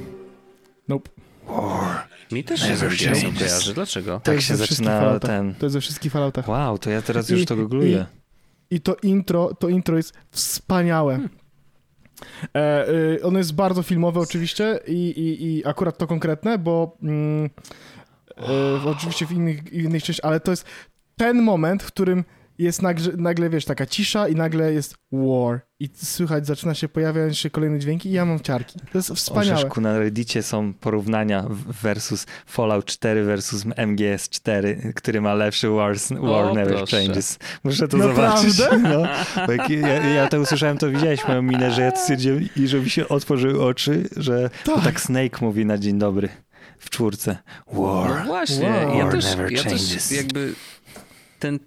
Nope. War. Mi też się z MGS-em kojarzy. Dlaczego? Tak się zaczyna ten... To jest ze wszystkich Falloutach. Wow, to ja teraz już I, to googluję. I, I, to intro, to intro jest wspaniałe. Hmm. E, y, ono jest bardzo filmowe oczywiście i, i, i akurat to konkretne, bo mm, e, oczywiście w innych, innych częściach, ale to jest ten moment, w którym jest nagle, nagle, wiesz, taka cisza i nagle jest war i słychać, zaczyna się pojawiać się kolejne dźwięki i ja mam ciarki. To jest wspaniałe. Orzeszku, na Reddicie są porównania versus Fallout 4 versus MGS 4, który ma lepszy Wars, War o, Never proszę. Changes. Muszę to Naprawdę? zobaczyć. No, ja, ja to usłyszałem, to widziałeś moją minę, że ja stwierdziłem i że mi się otworzyły oczy, że tak, tak Snake mówi na dzień dobry w czwórce. War. No właśnie, War ja też, ja też jakby ten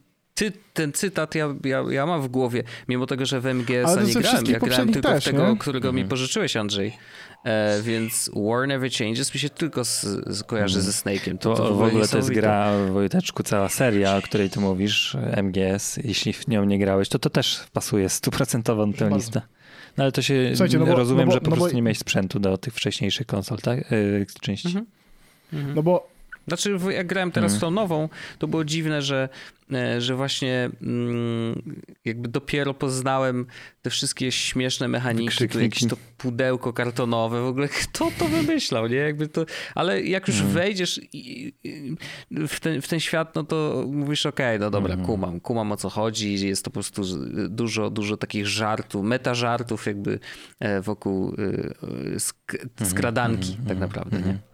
ty, ten cytat ja, ja, ja mam w głowie, mimo tego, że w MGS nie grałem. Ja grałem tylko też, w tego, nie? którego mhm. mi pożyczyłeś, Andrzej. E, więc War Never Changes mi się tylko z, z kojarzy mhm. ze Snake'iem. To, to, to w ogóle to jest gra, Wojteczku, cała seria, o której ty mówisz, MGS. Jeśli w nią nie grałeś, to to też pasuje stuprocentowo na tę listę. No ale to się, no bo, rozumiem, no bo, że po no prostu bo... nie miałeś sprzętu do tych wcześniejszych konsol, tak? Yy, części. Mhm. No bo znaczy, jak grałem teraz mm. tą nową, to było dziwne, że, e, że właśnie mm, jakby dopiero poznałem te wszystkie śmieszne mechaniki, tu jakieś to pudełko kartonowe, w ogóle kto to wymyślał, nie? Jakby to, ale jak już mm. wejdziesz w ten, w ten świat, no to mówisz, okej, okay, no dobra, mm. kumam, kumam o co chodzi, jest to po prostu dużo, dużo takich żartów, meta żartów jakby e, wokół e, sk skradanki mm. tak naprawdę, nie?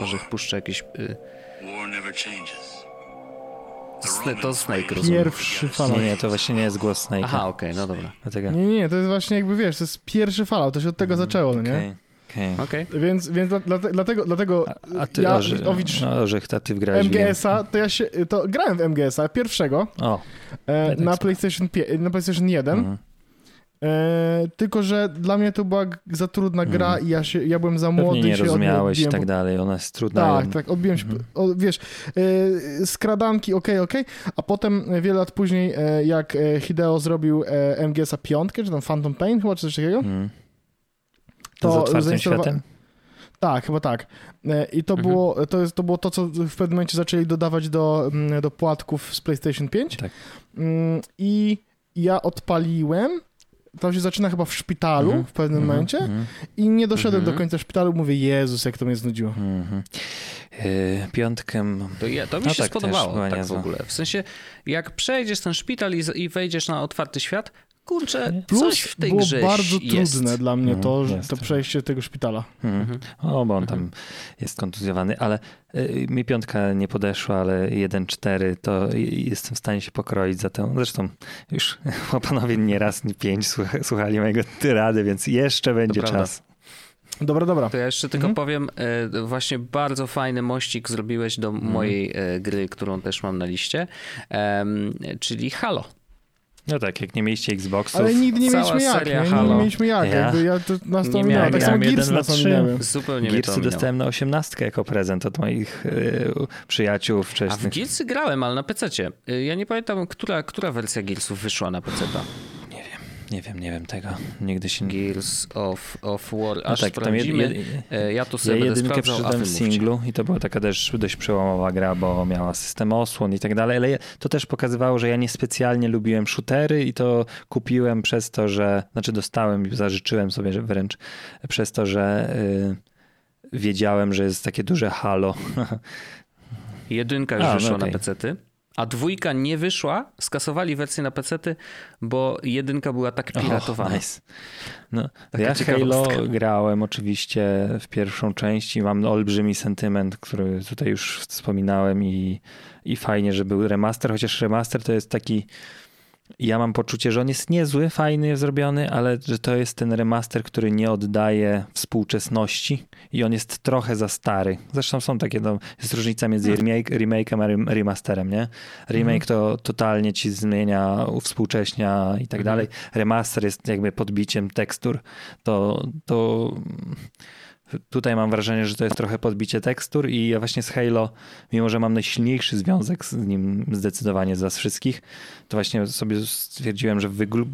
Może wpuszczę jakieś... Y... To Snake, rozumiem. Pierwszy Fallout. Nie, nie, to właśnie nie jest głos Snake'a. Aha, okej, okay, no dobra. Dlatego... Nie, nie, to jest właśnie jakby, wiesz, to jest pierwszy Fallout, to się od tego mm, zaczęło, no nie? Okay. Okay. Więc, więc dla, dlatego, dlatego a, a ty, ja, Orzy, Owicz, no, Orzech, ty wgrałeś MGS-a, to ja się, to grałem w MGS-a pierwszego o, e, na, PlayStation, na PlayStation 1. Mhm. E, tylko, że dla mnie to była za trudna gra mm. i ja, się, ja byłem za młody. Pewnie nie rozumiałeś i tak dalej, ona jest trudna. Tak, tak, odbiłem się, mm. o, wiesz, e, skradanki, okej, okay, okej, okay, a potem wiele lat później, e, jak e, Hideo zrobił e, MGS-a piątkę, czy tam Phantom Pain chyba, czy coś takiego, mm. to, z otwartym światem? Tak, chyba tak. E, I to, mhm. było, to, jest, to było to, co w pewnym momencie zaczęli dodawać do, mm, do płatków z PlayStation 5. Tak. Mm, I ja odpaliłem to się zaczyna chyba w szpitalu mm -hmm. w pewnym mm -hmm. momencie mm -hmm. i nie doszedłem do mhm. końca szpitalu, mówię, Jezus, jak to mnie znudziło. Yy, piątkiem... To, ja, to mi no się tak, spodobało tak w ogóle. W sensie, jak przejdziesz ten szpital i, i wejdziesz na otwarty świat, kurczę, Plus coś w tej było grze bardzo jest. trudne dla mnie to, mm, to przejście tego szpitala. Mm. Mhm. O, bo on tam mhm. jest kontuzjowany, ale y, mi piątka nie podeszła, ale 1-4 to jestem w stanie się pokroić za tę. Zresztą już panowie nie raz, nie pięć słuchali mojego tyrady, więc jeszcze będzie czas. Dobra, dobra. To ja jeszcze tylko mhm. powiem, e, właśnie bardzo fajny mościk zrobiłeś do mhm. mojej e, gry, którą też mam na liście, czyli Halo. No tak, jak nie mieliście Xboxów. Ale nigdy nie mieliśmy jak, nie? Nigdy nie mieliśmy jak. Ja, jakby ja to nas to nie miałem. Tak samo Gearsy nas ominęły. Zupełnie Gearsy dostałem na osiemnastkę jako prezent od moich y, przyjaciół wcześniej. A w Gearsy grałem, ale na PC-cie. Y, ja nie pamiętam, która, która wersja Gearsów wyszła na PC-ta. Nie wiem, nie wiem tego. Nigdy się Gears of, of War. No Aż tak, sprawdzimy. Jed, jed, ja to sobie ja jedynkę przeczytałem w singlu i to była taka też dość przełomowa gra, bo miała system osłon i tak dalej, ale to też pokazywało, że ja niespecjalnie lubiłem shootery i to kupiłem przez to, że, znaczy dostałem i zażyczyłem sobie że wręcz przez to, że yy, wiedziałem, że jest takie duże halo. Jedynka już A, no wyszła okay. na PC-ty a dwójka nie wyszła, skasowali wersję na PC, bo jedynka była tak piratowana. Oh, nice. no, ja Halo grałem oczywiście w pierwszą część i mam olbrzymi sentyment, który tutaj już wspominałem i, i fajnie, że był remaster, chociaż remaster to jest taki ja mam poczucie, że on jest niezły, fajny, zrobiony, ale że to jest ten remaster, który nie oddaje współczesności i on jest trochę za stary. Zresztą są takie, no, jest różnica między hmm. remake, remake'em a remasterem, nie? Remake to totalnie ci zmienia, uwspółcześnia i tak mhm. dalej. Remaster jest jakby podbiciem tekstur. To, to Tutaj mam wrażenie, że to jest trochę podbicie tekstur i ja właśnie z Halo, mimo że mam najsilniejszy związek z nim zdecydowanie z was wszystkich, to właśnie sobie stwierdziłem, że wygl,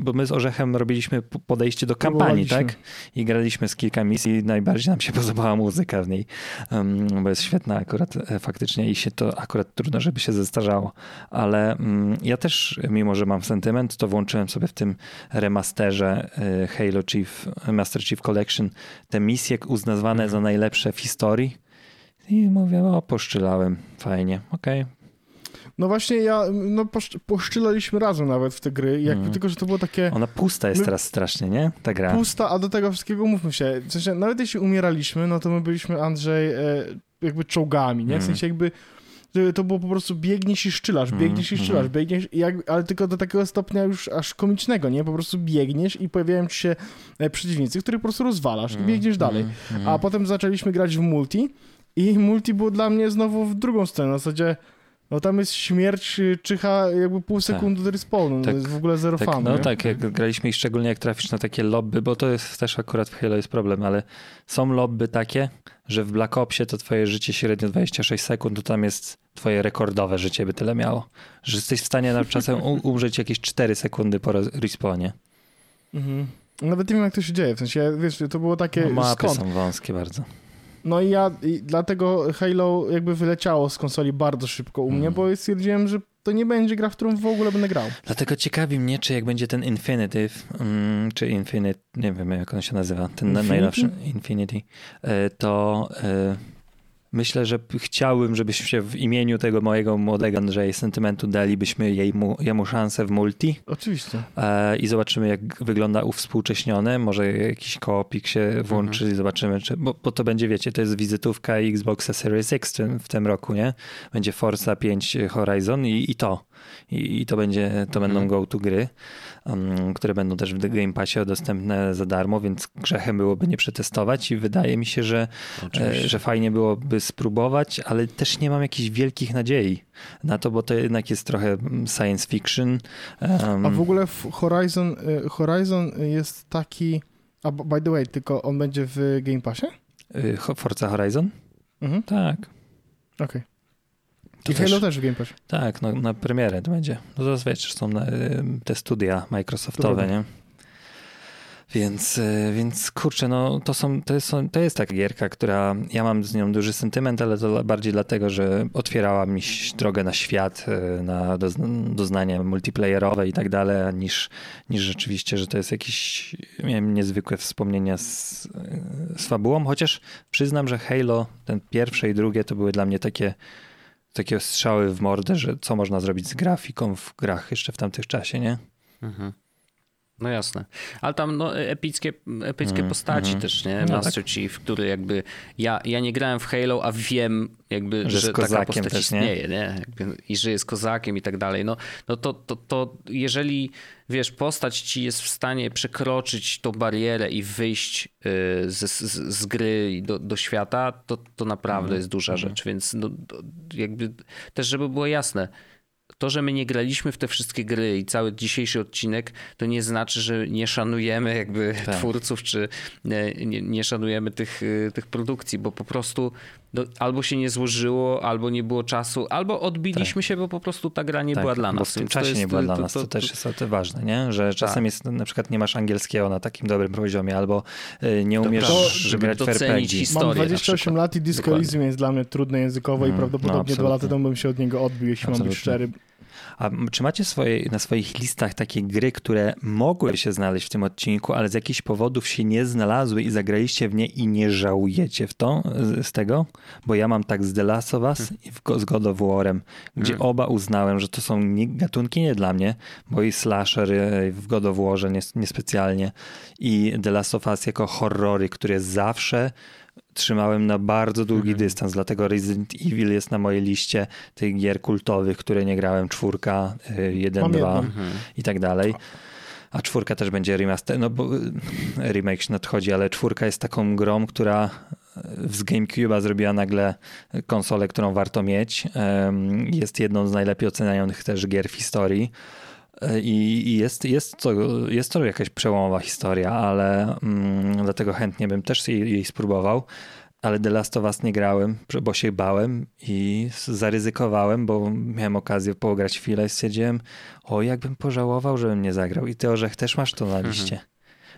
bo my z Orzechem robiliśmy podejście do kampanii, tak? I graliśmy z kilka misji. Najbardziej nam się podobała muzyka w niej, um, bo jest świetna akurat e, faktycznie i się to akurat trudno, żeby się zestarzało. Ale um, ja też, mimo że mam sentyment, to włączyłem sobie w tym remasterze e, Halo Chief, Master Chief Collection te misje uznawane mhm. za najlepsze w historii. I mówię, o, poszczylałem, fajnie, okej, okay. No właśnie ja, no poszczylaliśmy razem nawet w te gry, jakby mm. tylko, że to było takie... Ona pusta jest my... teraz strasznie, nie? Ta gra. Pusta, a do tego wszystkiego mówmy się, w sensie nawet jeśli umieraliśmy, no to my byliśmy, Andrzej, e, jakby czołgami, nie? W mm. sensie jakby to było po prostu biegniesz i szczylasz, mm, biegniesz i szczylasz, biegniesz, jak, ale tylko do takiego stopnia już aż komicznego, nie? Po prostu biegniesz i pojawiają ci się e, przeciwnicy, których po prostu rozwalasz i biegniesz dalej. A potem zaczęliśmy grać w multi i multi było dla mnie znowu w drugą stronę, w zasadzie no tam jest śmierć y, czyha jakby pół tak. sekundy tak. do respawnu, tak, to jest w ogóle zero tak, fan. No nie? tak, jak graliśmy i szczególnie jak trafisz na takie lobby, bo to jest też akurat w Halo jest problem, ale są lobby takie, że w Black Opsie to twoje życie średnio 26 sekund, to tam jest twoje rekordowe życie by tyle miało, że jesteś w stanie na czasem umrzeć jakieś 4 sekundy po respawnie. Mhm. Nawet nie wiem jak to się dzieje, w sensie, wiesz, to było takie... No, mapy skąd? są wąskie bardzo. No i ja i dlatego Halo jakby wyleciało z konsoli bardzo szybko u mnie, mm. bo stwierdziłem, że to nie będzie gra, w którą w ogóle będę grał. Dlatego ciekawi mnie, czy jak będzie ten Infinitive, um, czy Infinite, nie wiem jak on się nazywa, ten Infinity? najnowszy Infinity, e, to... Y myślę, że chciałbym, żebyśmy w imieniu tego mojego młodego Andrzeja sentymentu dalibyśmy jej mu, jemu szansę w multi. Oczywiście. E, I zobaczymy, jak wygląda uwspółcześnione. Może jakiś koopik się włączy mhm. i zobaczymy, czy, bo, bo, to będzie, wiecie, to jest wizytówka Xboxa Series X w tym, w tym roku, nie? Będzie Forza 5 Horizon i, i to. I, I, to będzie, to mhm. będą go-to gry, um, które będą też w Game Passie dostępne za darmo, więc grzechem byłoby nie przetestować i wydaje mi się, że, e, że fajnie byłoby spróbować, ale też nie mam jakichś wielkich nadziei na to, bo to jednak jest trochę science fiction. Um, a w ogóle Horizon, y, Horizon jest taki, a by the way, tylko on będzie w Game Passie? Y, Forza Horizon? Mhm. Tak. Okej. Okay. I też, Halo też w Game Passie. Tak, no, na premierę to będzie. No to wiesz, są na, te studia Microsoftowe, nie? Więc, y, więc kurczę, no to, są, to, jest, to jest taka gierka, która ja mam z nią duży sentyment, ale to bardziej dlatego, że otwierała mi drogę na świat, y, na doznania multiplayerowe i tak dalej, niż, niż rzeczywiście, że to jest jakieś miałem niezwykłe wspomnienia z, z fabułą, chociaż przyznam, że Halo, ten pierwsze i drugie to były dla mnie takie takie strzały w mordę, że co można zrobić z grafiką w grach jeszcze w tamtych czasie, nie? Mhm. No jasne. Ale tam no, epickie, epickie mm, postaci mm. też, nie? No Master tak. Chief, który jakby. Ja, ja nie grałem w Halo, a wiem, jakby, że, że taka postać też, istnieje, nie? nie? I że jest kozakiem i tak dalej. No, no to, to, to jeżeli wiesz, postać ci jest w stanie przekroczyć tą barierę i wyjść y, z, z, z gry do, do świata, to, to naprawdę mm. jest duża mm. rzecz. Więc no, jakby też, żeby było jasne to, że my nie graliśmy w te wszystkie gry i cały dzisiejszy odcinek, to nie znaczy, że nie szanujemy jakby tak. twórców, czy nie, nie, szanujemy tych, y, tych produkcji, bo po prostu no, albo się nie złożyło, albo nie było czasu, albo odbiliśmy tak. się, bo po prostu ta gra nie tak, była dla nas. Bo w tym czasie jest, nie była to, dla nas, to, to, to, też jest to ważne, nie? że czasem tak. jest, na przykład nie masz angielskiego na takim dobrym poziomie, albo y, nie umiesz żeby grać w RPG. Mam 28 lat i Disco jest dla mnie trudne językowo mm, i prawdopodobnie no, dwa lata temu bym się od niego odbił, jeśli absolutnie. mam być szczery. A czy macie swoje, na swoich listach takie gry, które mogły się znaleźć w tym odcinku, ale z jakichś powodów się nie znalazły i zagraliście w nie i nie żałujecie w to, z, tego? Bo ja mam tak z The Last of Us hmm. i z God of War'em, gdzie hmm. oba uznałem, że to są nie, gatunki nie dla mnie, bo i slasher e, w God of War'ze niespecjalnie i The Last of Us jako horrory, które zawsze trzymałem na bardzo długi mhm. dystans, dlatego Resident Evil jest na mojej liście tych gier kultowych, które nie grałem, czwórka, y, jeden, dwa mhm. i tak dalej. A czwórka też będzie remaster, no bo y, remake się nadchodzi, ale czwórka jest taką grą, która z GameCube'a zrobiła nagle konsolę, którą warto mieć. Jest jedną z najlepiej ocenianych też gier w historii. E, I, jest, jest, to, jest to jakaś przełomowa historia, ale mm, dlatego chętnie bym też jej, jej spróbował. Ale The Last of Us nie grałem, bo się bałem i zaryzykowałem, bo miałem okazję pograć chwilę i stwierdziłem, o jakbym pożałował, żebym nie zagrał. I ty, Orzech, też masz to na Mhm. liście.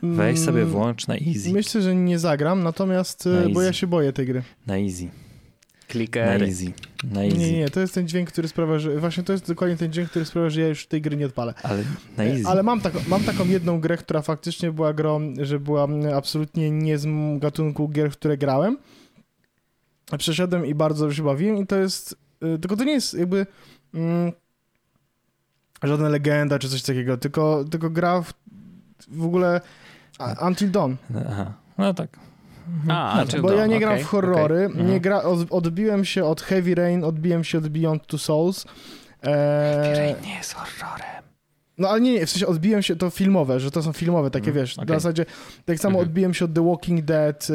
Weź sobie Mm, włącz na easy. Myślę, że nie zagram, natomiast Na bo ja easy. się boję tej gry. Na easy. Na Klikery. easy. Na easy. Nie, nie, to jest ten dźwięk, który sprawia, że właśnie to jest dokładnie ten dźwięk, który sprawia, że ja już tej gry nie odpalę. Ale na easy. Ale mam, taką, mam taką jedną grę, która faktycznie była grą, że była mm, absolutnie nie z gatunku gier, w które grałem. Przeszedłem i bardzo się bawiłem i to jest, y, tylko to nie jest jakby mm, żadna legenda czy coś takiego, tylko, tylko gra w, w ogóle Until Dawn. Aha. No tak. A, No, Until Bo ja nie gram okej, w horrory, okej. nie Mhm. gra, od, odbiłem się od Heavy Rain, odbiłem się od Beyond Two Souls. E, nie jest horrorem. no ale nie, nie, w sensie odbiłem się, to filmowe, że to są filmowe, takie Mhm, wiesz, na zasadzie, tak samo Mhm. odbiłem się od The Walking Dead e,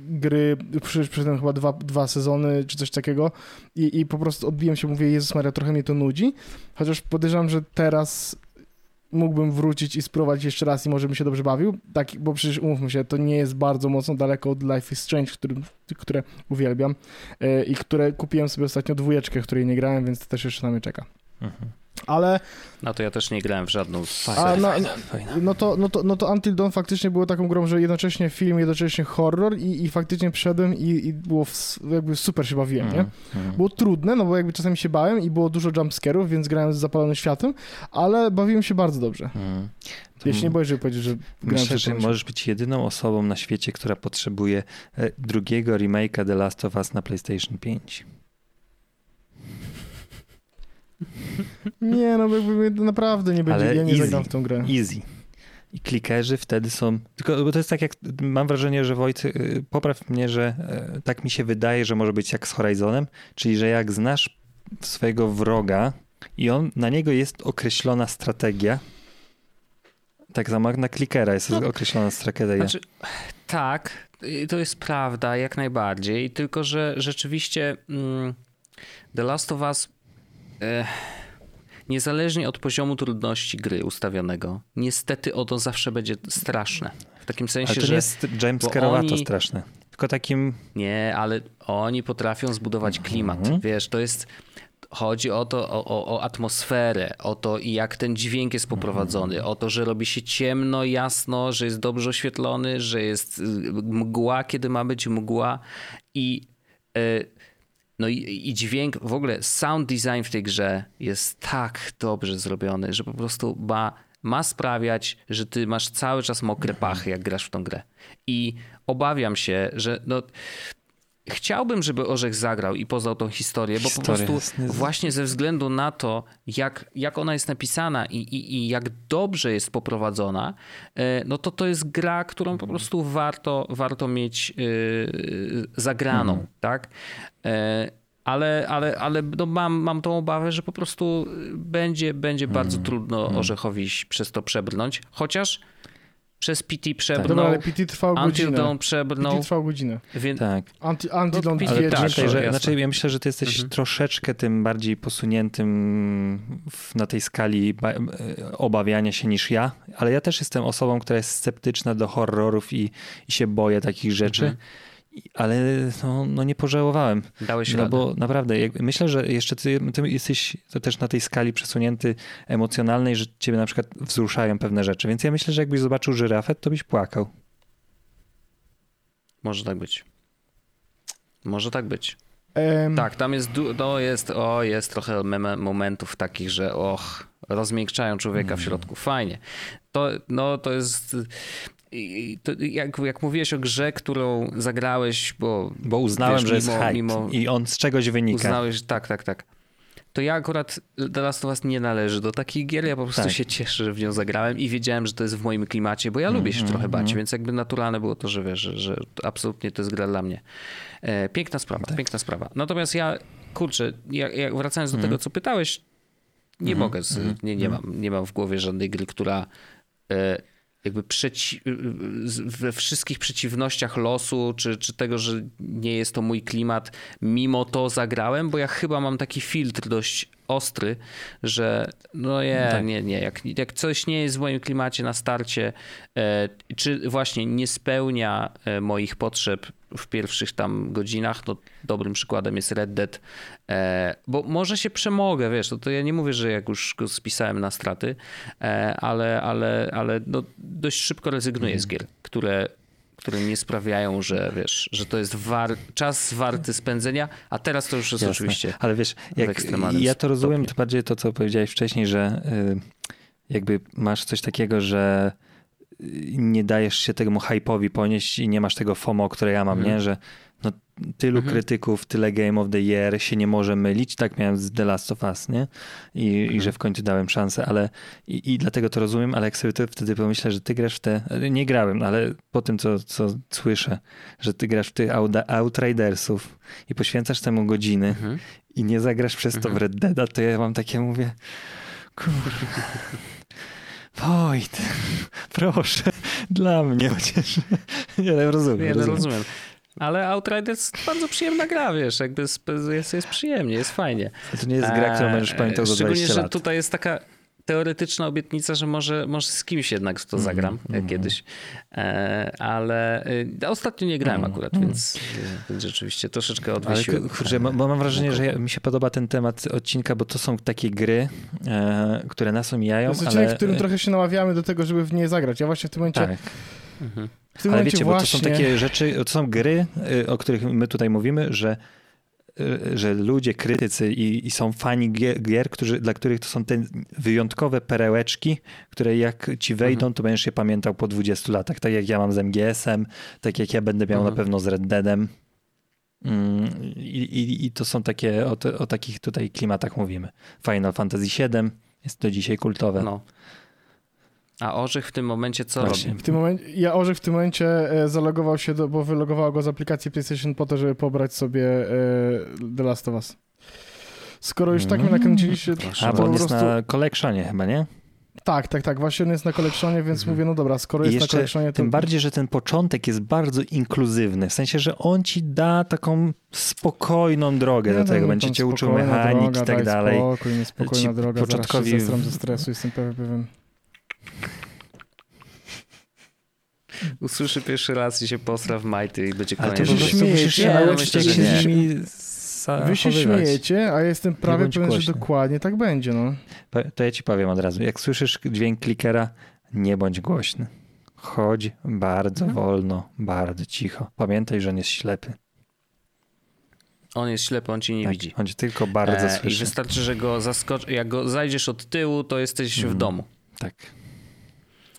gry, przecież przedtem chyba dwa, dwa sezony, czy coś takiego i, i po prostu odbiłem się, mówię, Jezus Maria, trochę mnie to nudzi, chociaż podejrzewam, że teraz mógłbym wrócić i spróbować jeszcze raz i może bym się dobrze bawił, tak, bo przecież umówmy się, to nie jest bardzo mocno daleko od Life is Strange, którym, które uwielbiam e, i które kupiłem sobie ostatnio dwójeczkę, której nie grałem, więc to też jeszcze na mnie czeka. Mhm. Ale No to ja też nie grałem w żadną z... A, no- no to, no, to, no to Until Dawn faktycznie było taką grą, że jednocześnie film, jednocześnie horror i, i faktycznie przyszedłem i, i było w, jakby super się bawiłem, nie? Mhm, mhm. Było trudne, no bo jakby czasami się bałem i było dużo jumpscarów, więc grałem z zapalonym światłem, ale bawiłem się bardzo dobrze. Mhm. Ja się nie boję, żeby powiedzieć, że grałem Myślę, że możesz być jedyną osobą na świecie, która potrzebuje e, drugiego remake'a The Last of Us na PlayStation 5. Nie, no naprawdę nie będzie, Ale ja nie easy. zagram w tą grę. Easy. I klikerzy wtedy są. Tylko bo to jest tak jak. Mam wrażenie, że Wojt, y, popraw mnie, że e, tak mi się wydaje, że może być jak z Horizonem, czyli że jak znasz swojego wroga i on na niego jest określona strategia. Tak samo jak na klikera jest No, określona strategia. Znaczy, tak, to jest prawda, jak najbardziej, tylko że rzeczywiście mm, The Last of Us, e, niezależnie od poziomu trudności gry ustawionego, niestety ono zawsze będzie straszne. W takim sensie, Ale to że nie jest jumpscare'owato oni- straszne. Tylko takim. nie, ale oni potrafią zbudować klimat. Mhm. Wiesz, to jest. Chodzi o to, o, o, o atmosferę, o to, jak ten dźwięk jest poprowadzony, o to, że robi się ciemno, jasno, że jest dobrze oświetlony, że jest y, mgła, kiedy ma być mgła i y, no i, i dźwięk, w ogóle sound design w tej grze jest tak dobrze zrobiony, że po prostu ma, ma sprawiać, że ty masz cały czas mokre pachy, jak grasz w tą grę. I obawiam się, że no, chciałbym, żeby Orzech zagrał i poznał tą historię, bo po Historia prostu jest niez- właśnie ze względu na to, jak, jak ona jest napisana i, i, i jak dobrze jest poprowadzona, e, no to to jest gra, którą po prostu warto, warto mieć e, zagraną, tak? E, Ale, ale, ale no mam, mam tą obawę, że po prostu będzie, będzie bardzo trudno Orzechowi przez to przebrnąć, chociaż przez PT Dobra, przebrnął, ale PT trwał godzinę. Dawn przebrnął, PT trwał godzinę. więc Tak. Until, until No, PT Ale tak, że jasne. znaczy ja myślę, że ty jesteś Mhm. troszeczkę tym bardziej posuniętym w, na tej skali ba- e, obawiania się niż ja, ale ja też jestem osobą, która jest sceptyczna do horrorów i, i się boję takich rzeczy. Mhm. Ale no, no nie pożałowałem. dałeś No radę. bo naprawdę, jak, myślę, że jeszcze ty, ty jesteś to też na tej skali przesunięty emocjonalnej, że ciebie na przykład wzruszają pewne rzeczy. Więc ja myślę, że jakbyś zobaczył żyrafę, to byś płakał. Może tak być. Może tak być. Em, Tak, tam jest, no jest, o, jest trochę momentów takich, że och, rozmiękczają człowieka w środku. Fajnie. To, no, to jest... i- To jak, jak mówiłeś o grze, którą zagrałeś, bo Bo uznałem, Wiesz, że jest mimo- hype mimo- i on z czegoś wynika. uznałeś, tak, tak, tak. To ja akurat The Last of Us nie należy do takich gier, ja po prostu Tak. się cieszę, że w nią zagrałem i wiedziałem, że to jest w moim klimacie, bo ja lubię się Mhm, trochę bać, mhm. więc jakby naturalne było to, że wiesz, że, że absolutnie to jest gra dla mnie. E, piękna sprawa, Tak. piękna sprawa. Natomiast ja, kurczę, ja, ja wracając do Mhm. tego, co pytałeś, nie Mhm, mogę, z, mhm, nie, nie, mam, nie mam w głowie żadnej gry, która e, jakby przeci- z- we wszystkich przeciwnościach losu, czy, czy tego, że nie jest to mój klimat, mimo to zagrałem, bo ja chyba mam taki filtr dość ostry, że no nie, tak. nie, nie, jak, jak coś nie jest w moim klimacie na starcie, e, czy właśnie nie spełnia e, moich potrzeb w pierwszych tam godzinach, no dobrym przykładem jest Red Dead, e, bo może się przemogę, wiesz, to, to ja nie mówię, że jak już go spisałem na straty, ale, ale, ale no dość szybko rezygnuję z gier, które które nie sprawiają, że wiesz, że to jest war, czas warty spędzenia, a teraz to już jest Jasne. oczywiście. Ale wiesz, jak ja to rozumiem, to bardziej to, co powiedziałeś wcześniej, że y, jakby masz coś takiego, że nie dajesz się temu hype'owi ponieść i nie masz tego FOMO, które ja mam, mhm. nie? Że tylu mhm. krytyków, tyle Game of the Year się nie może mylić. Tak miałem z The Last of Us, nie? I, mhm. i że w końcu dałem szansę, ale i, i, dlatego to rozumiem, ale jak sobie to wtedy pomyślę, że ty grasz w te, nie grałem, ale po tym, co, co słyszę, że ty grasz w tych Outridersów i poświęcasz temu godziny mhm. i nie zagrasz przez to w mhm. Red Deada, to ja mam takie, mówię, kurwa. Wojt, proszę, dla mnie chociaż. Ja rozumiem. Ja rozumiem. rozumiem. Ale Outriders bardzo przyjemna gra, wiesz, jakby jest, jest przyjemnie, jest fajnie. To nie jest gra, którą będziesz pamiętał za 20 lat. Szczególnie, że tutaj jest taka teoretyczna obietnica, że może, może z kimś jednak to mhm, zagram mm, mm. kiedyś. E, ale e, ostatnio nie grałem mm, akurat, więc, e, więc rzeczywiście troszeczkę odwiesiłem. Ale kurczę, bo mam wrażenie, że mi się podoba ten temat odcinka, bo to są takie gry, które nas omijają. To jest odcinek, ale... w którym trochę się namawiamy do tego, żeby w nie zagrać. Ja właśnie w tym momencie... Tak. Mhm. Ale wiecie, właśnie... bo to są takie rzeczy, to są gry, o których my tutaj mówimy, że że ludzie, krytycy i, i są fani gier, gier, którzy, dla których to są te wyjątkowe perełeczki, które jak ci wejdą, mhm. to będziesz je pamiętał po 20 latach. Tak jak ja mam z MGS-em, tak jak ja będę miał mhm. na pewno z Red Deadem. Mm, I, i, I, to są takie, o, o, takich tutaj klimatach mówimy. Final Fantasy VII jest to dzisiaj kultowe. No. A Orzech w tym momencie co Właśnie. robi? W tym momencie, ja Orzech w tym momencie e, zalogował się, do, bo wylogował go z aplikacji PlayStation po to, żeby pobrać sobie e, The Last of Us. Skoro już tak mnie mm. nakręciliście... A, bo on jest prostu... na collectionie chyba, nie? Tak, tak, tak. Właśnie on jest na kolekcjonie, więc mhm. mówię, no dobra, skoro jest na kolekcjonie, to... Tym bardziej, że ten początek jest bardzo inkluzywny. W sensie, że on ci da taką spokojną drogę do tego. Będzie cię uczył mechanik droga, i tak dalej. Spokój, niespokojna droga, początkowi... zaraz się ze stresu, jestem pewien. Usłyszy pierwszy raz i się posra w majty i będzie koniec. Ale to musisz się nauczyć, jak się z nimi Wy się śmiejecie, a jestem prawie pewien, że dokładnie tak będzie. No. To ja ci powiem od razu. Jak słyszysz dźwięk klikera, nie bądź głośny. Chodź bardzo mhm. wolno, bardzo cicho. Pamiętaj, że on jest ślepy. On jest ślepy, on cię nie tak, widzi. On cię tylko bardzo e, słyszy. I wystarczy, że go zaskoczy. Jak go zajdziesz od tyłu, to jesteś mm. w domu. Tak.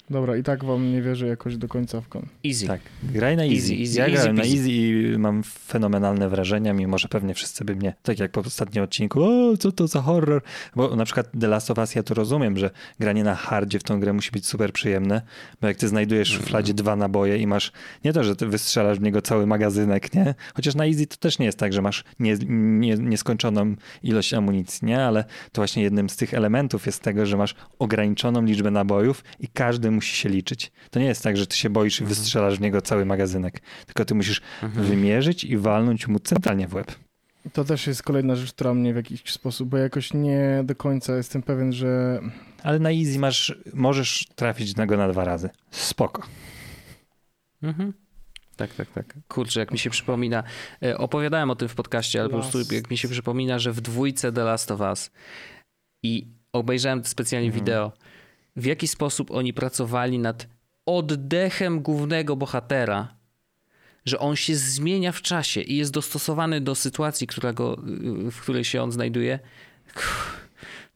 Dobra, i tak wam nie wierzę jakoś do końca w kon. Easy. Tak, graj na easy. easy, easy ja easy, grałem easy. na easy i mam fenomenalne wrażenia, mimo że pewnie wszyscy by mnie, tak jak po ostatnim odcinku, o, co to za horror? Bo na przykład The Last of Us, ja to rozumiem, że granie na hardzie w tą grę musi być super przyjemne, bo jak ty znajdujesz w szufladzie dwa naboje i masz, nie to, że ty wystrzelasz w niego cały magazynek, nie? Chociaż na easy to też nie jest tak, że masz nie, nie, nieskończoną ilość amunicji, nie? Ale to właśnie jednym z tych elementów jest tego, że masz ograniczoną liczbę nabojów i każdy musi się liczyć. To nie jest tak, że ty się boisz i mhm. wystrzelasz w niego cały magazynek, tylko ty musisz mhm. wymierzyć i walnąć mu centralnie w łeb. To też jest kolejna rzecz, która mnie w jakiś sposób, bo jakoś nie do końca jestem pewien, że... Ale na easy masz, możesz trafić na go na dwa razy. Spoko. Mhm. Tak, tak, tak. Kurczę, jak mi się przypomina, e, opowiadałem o tym w podcaście, ale Last. po prostu jak mi się przypomina, że w dwójce The Last of Us i obejrzałem specjalnie mhm. wideo, w jaki sposób oni pracowali nad oddechem głównego bohatera, że on się zmienia w czasie i jest dostosowany do sytuacji, która go, w której się on znajduje.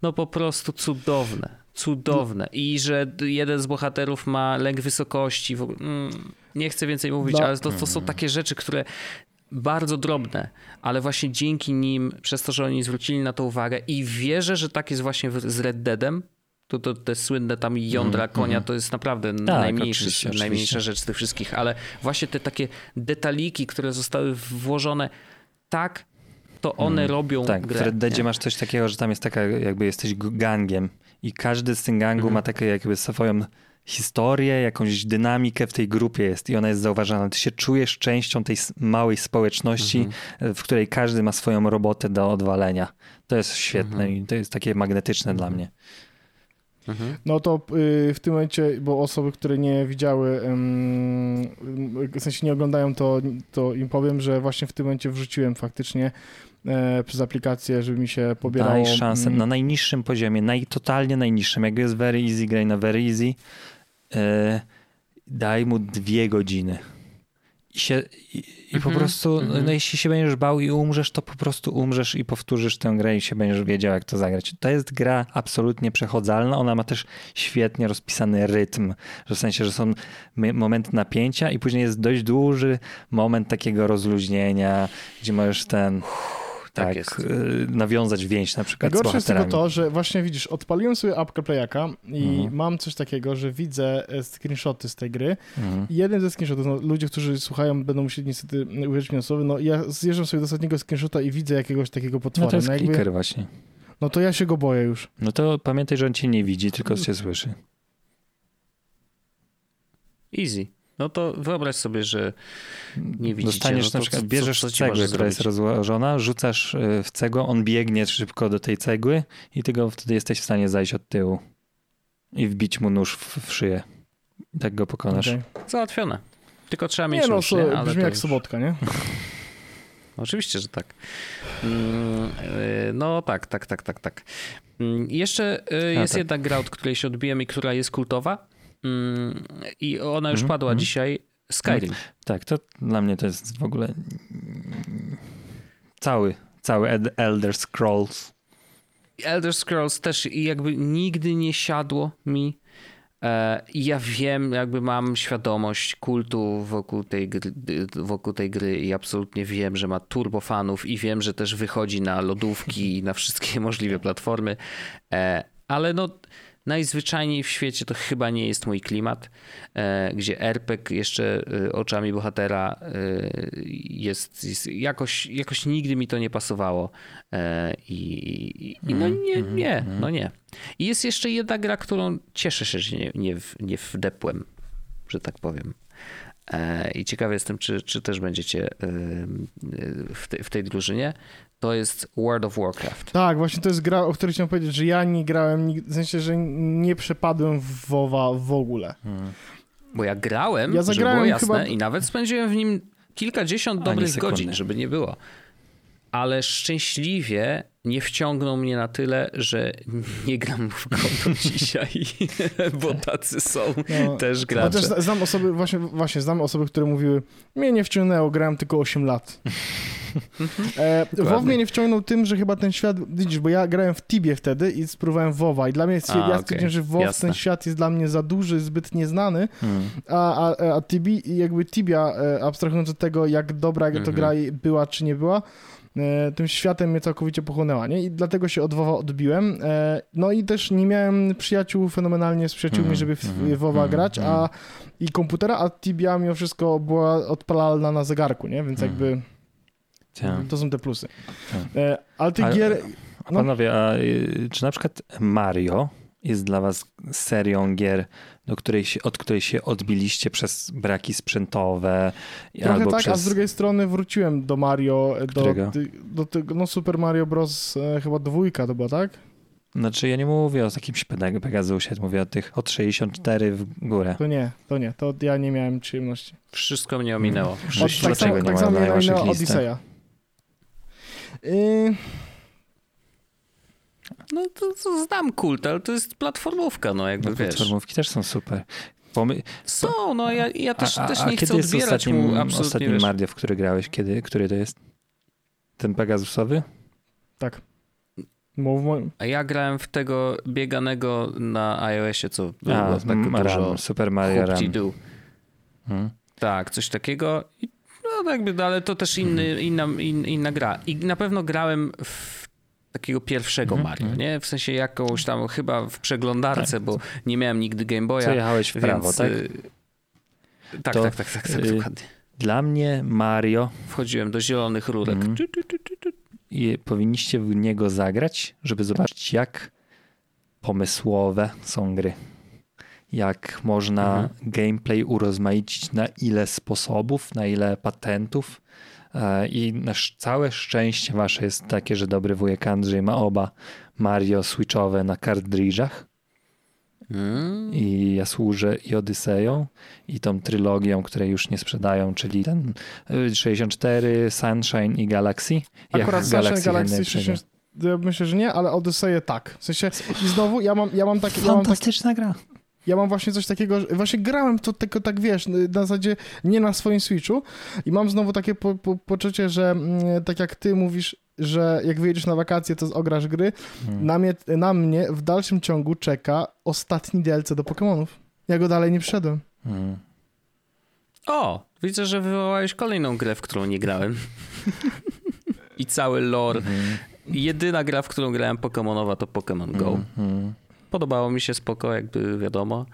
No po prostu cudowne. Cudowne. I że jeden z bohaterów ma lęk wysokości. Mm, nie chcę więcej mówić, no. ale to, to są takie rzeczy, które bardzo drobne, ale właśnie dzięki nim, przez to, że oni zwrócili na to uwagę i wierzę, że tak jest właśnie z Red Deadem, to, to te słynne tam jądra mm, konia mm. to jest naprawdę tak, najmniejszy, oczywiście, najmniejsza rzecz z tych wszystkich, ale właśnie te takie detaliki, które zostały włożone tak, to one mm, robią Tak, grę, w Red masz coś takiego, że tam jest taka, jakby jesteś gangiem i każdy z tych gangu mm. ma takie jakby swoją historię, jakąś dynamikę w tej grupie jest i ona jest zauważana. Ty się czujesz częścią tej małej społeczności, Mhm. w której każdy ma swoją robotę do odwalenia. To jest świetne i to jest takie magnetyczne dla mnie. Mhm. No to y, w tym momencie, bo osoby, które nie widziały, w sensie nie oglądają, to, to im powiem, że właśnie w tym momencie wrzuciłem faktycznie e, przez aplikację, żeby mi się pobierało. Daj szansę mm, na najniższym poziomie, naj, totalnie najniższym. Jak jest very easy, graj na very easy. E, daj mu dwie godziny. I, się, i, i po Mhm, prostu, mhm. no jeśli się będziesz bał i umrzesz, to po prostu umrzesz i powtórzysz tę grę i się będziesz wiedział, jak to zagrać. To jest gra absolutnie przechodzalna. Ona ma też świetnie rozpisany rytm, że w sensie, że są momenty napięcia i później jest dość duży moment takiego rozluźnienia, gdzie możesz ten tak tak, jest. y, nawiązać więź na przykład z Najgorsze jest tylko bohaterami. to, że właśnie widzisz, odpaliłem sobie apkę Playaka i Mhm. mam coś takiego, że widzę e, screenshoty z tej gry Mhm. i jeden ze screenshotów, no, ludzie, którzy słuchają będą musieli niestety uwierzyć mi na słowo, no ja zjeżdżam sobie do ostatniego screenshota i widzę jakiegoś takiego potwora. No to jest no, jakby- właśnie. no to ja się go boję już. No to pamiętaj, że on cię nie widzi, tylko cię słyszy. Easy. No to wyobraź sobie, że nie widzicie. Dostaniesz no na przykład, co- bierzesz co ci cegłę, która jest rozłożona, rzucasz y, w cegłę, on biegnie szybko do tej cegły i ty go wtedy jesteś w stanie zajść od tyłu i wbić mu nóż w, w szyję. Tak go pokonasz. Okej. Załatwione. Tylko trzeba mieć Nie no, nóż, so, nie? Ale brzmi to jak już- sobotka, nie? Oczywiście, że tak. Mm, y, No tak, tak, tak, tak, tak. Mm, Jeszcze y, jest tak. jedna gra, od której się odbiłem i która jest kultowa. Mm, I ona już Mhm, padła mhm. dzisiaj. Skyrim. Tak, to dla mnie to jest w ogóle mm, cały, cały Elder Scrolls. Elder Scrolls też jakby nigdy nie siadło mi. E, ja wiem, jakby mam świadomość kultu wokół tej, gry, wokół tej gry i absolutnie wiem, że ma turbo fanów i wiem, że też wychodzi na lodówki i na wszystkie możliwe platformy. E, ale no najzwyczajniej w świecie to chyba nie jest mój klimat, e, gdzie RPG jeszcze e, oczami bohatera e, jest, jest jakoś, jakoś nigdy mi to nie pasowało. I, i, no nie, nie, no nie. I jest jeszcze jedna gra, którą cieszę się, że nie, nie, w- nie wdepłem, że tak powiem. I ciekawy jestem, czy, czy też będziecie w, te, w tej drużynie. To jest World of Warcraft. Tak, właśnie to jest gra, o której chciałem powiedzieć, że ja nie grałem, w sensie, że nie przepadłem w WoWa w ogóle. Bo ja grałem, Ja żeby zagrałem było jasne, chyba- i nawet spędziłem w nim kilkadziesiąt dobrych godzin, żeby nie było. Ale szczęśliwie nie wciągnął mnie na tyle, że nie gram w go do dzisiaj, bo tacy są No, też gracze. Chociaż zna- znam osoby, właśnie, właśnie znam osoby, które mówiły, mnie nie wciągnęło, grałem tylko 8 lat. e, WoW mnie nie wciągnął tym, że chyba ten świat, widzisz, bo ja grałem w Tibie wtedy i spróbowałem WoWa i dla mnie, jest, A, ja stwierdziłem, że WoW, jasne. ten świat jest dla mnie za duży, zbyt nieznany, Hmm. a, a, a Tibi, jakby Tibia, e, abstrahując od tego, jak dobra to Mhm. gra była, czy nie była, tym światem mnie całkowicie pochłonęła, nie? I dlatego się od WoWa odbiłem. E, No i też nie miałem przyjaciół fenomenalnie z przyjaciółmi, Mhm, żeby w mhm, WoWa mhm, grać, a i komputera, a Tibia mimo wszystko była odpalalna na zegarku, nie? Więc jakby to są te plusy. Tak. E, Ale tych gier... No. panowie, a y, czy na przykład Mario jest dla was serią gier, do której się, od której się odbiliście przez braki sprzętowe Trochę albo tak, przez... a z drugiej strony wróciłem do Mario, do, Którego? do tego, no Super Mario Bros. E, chyba dwójka to była, tak? Znaczy ja nie mówię o jakimś Peg- Pegasusie, mówię o tych od 64 w górę. To nie, to nie, to ja nie miałem przyjemności. Wszystko mnie ominęło. Że- Od, tak samo, tak samo mnie listach? Odyseja. Yy, No to, to znam kult, ale to jest platformówka, no jakby No, wiesz. platformówki też są super. Pomy... Są, no ja, ja też, a, a, też a nie chcę kiedy jest odbierać ostatnim, mu absolutnie, ostatnim wiesz. Mario, w który grałeś? Kiedy, który to jest? Ten Pegasusowy? tak. A ja grałem w tego bieganego na iOSie, co było A, tak M- dużo Super Mario Run. do. Hmm. Tak, coś takiego. I, no jakby, no, ale to też inny, inna, in, inna gra. I na pewno grałem w takiego pierwszego Mhm, Mario, mhm. nie? W sensie jakąś tam chyba w przeglądarce, bo nie miałem nigdy Game Boya. Co jechałeś w prawo, więc, tak? y, Tak, To, tak, tak, tak, tak y, dokładnie. Dla mnie Mario Wchodziłem do zielonych rurek. Tu, tu. i powinniście w niego zagrać, żeby zobaczyć, jak pomysłowe są gry. jak można Mhm. gameplay urozmaicić na ile sposobów, na ile patentów. E, I na sz- całe szczęście wasze jest takie, że dobry wujek Andrzej ma oba Mario Switchowe na kartridżach. Mm. I ja służę i Odyseją, i tą trylogią, której już nie sprzedają, czyli ten y, 64, Sunshine i Galaxy. Akurat Sunshine Galaxy najlepszego. 60, ja myślę, że nie, ale Odyseję tak. W sensie, i znowu ja mam, ja mam takie, ja mam takie, Fantastyczna gra. Ja mam właśnie coś takiego, że właśnie grałem to tylko tak, wiesz, na zasadzie nie na swoim Switchu i mam znowu takie po, po, poczucie, że mm, tak jak ty mówisz, że jak wyjedziesz na wakacje, to ograsz gry, Hmm. na mnie, na mnie w dalszym ciągu czeka ostatni DLC do Pokémonów. Ja go dalej nie przyszedłem. Mm. O, widzę, że wywołałeś kolejną grę, w którą nie grałem. I cały lore. Mhm. Jedyna gra, w którą grałem Pokemonowa to Pokémon Go. Mhm. Podobało mi się spoko, jakby wiadomo,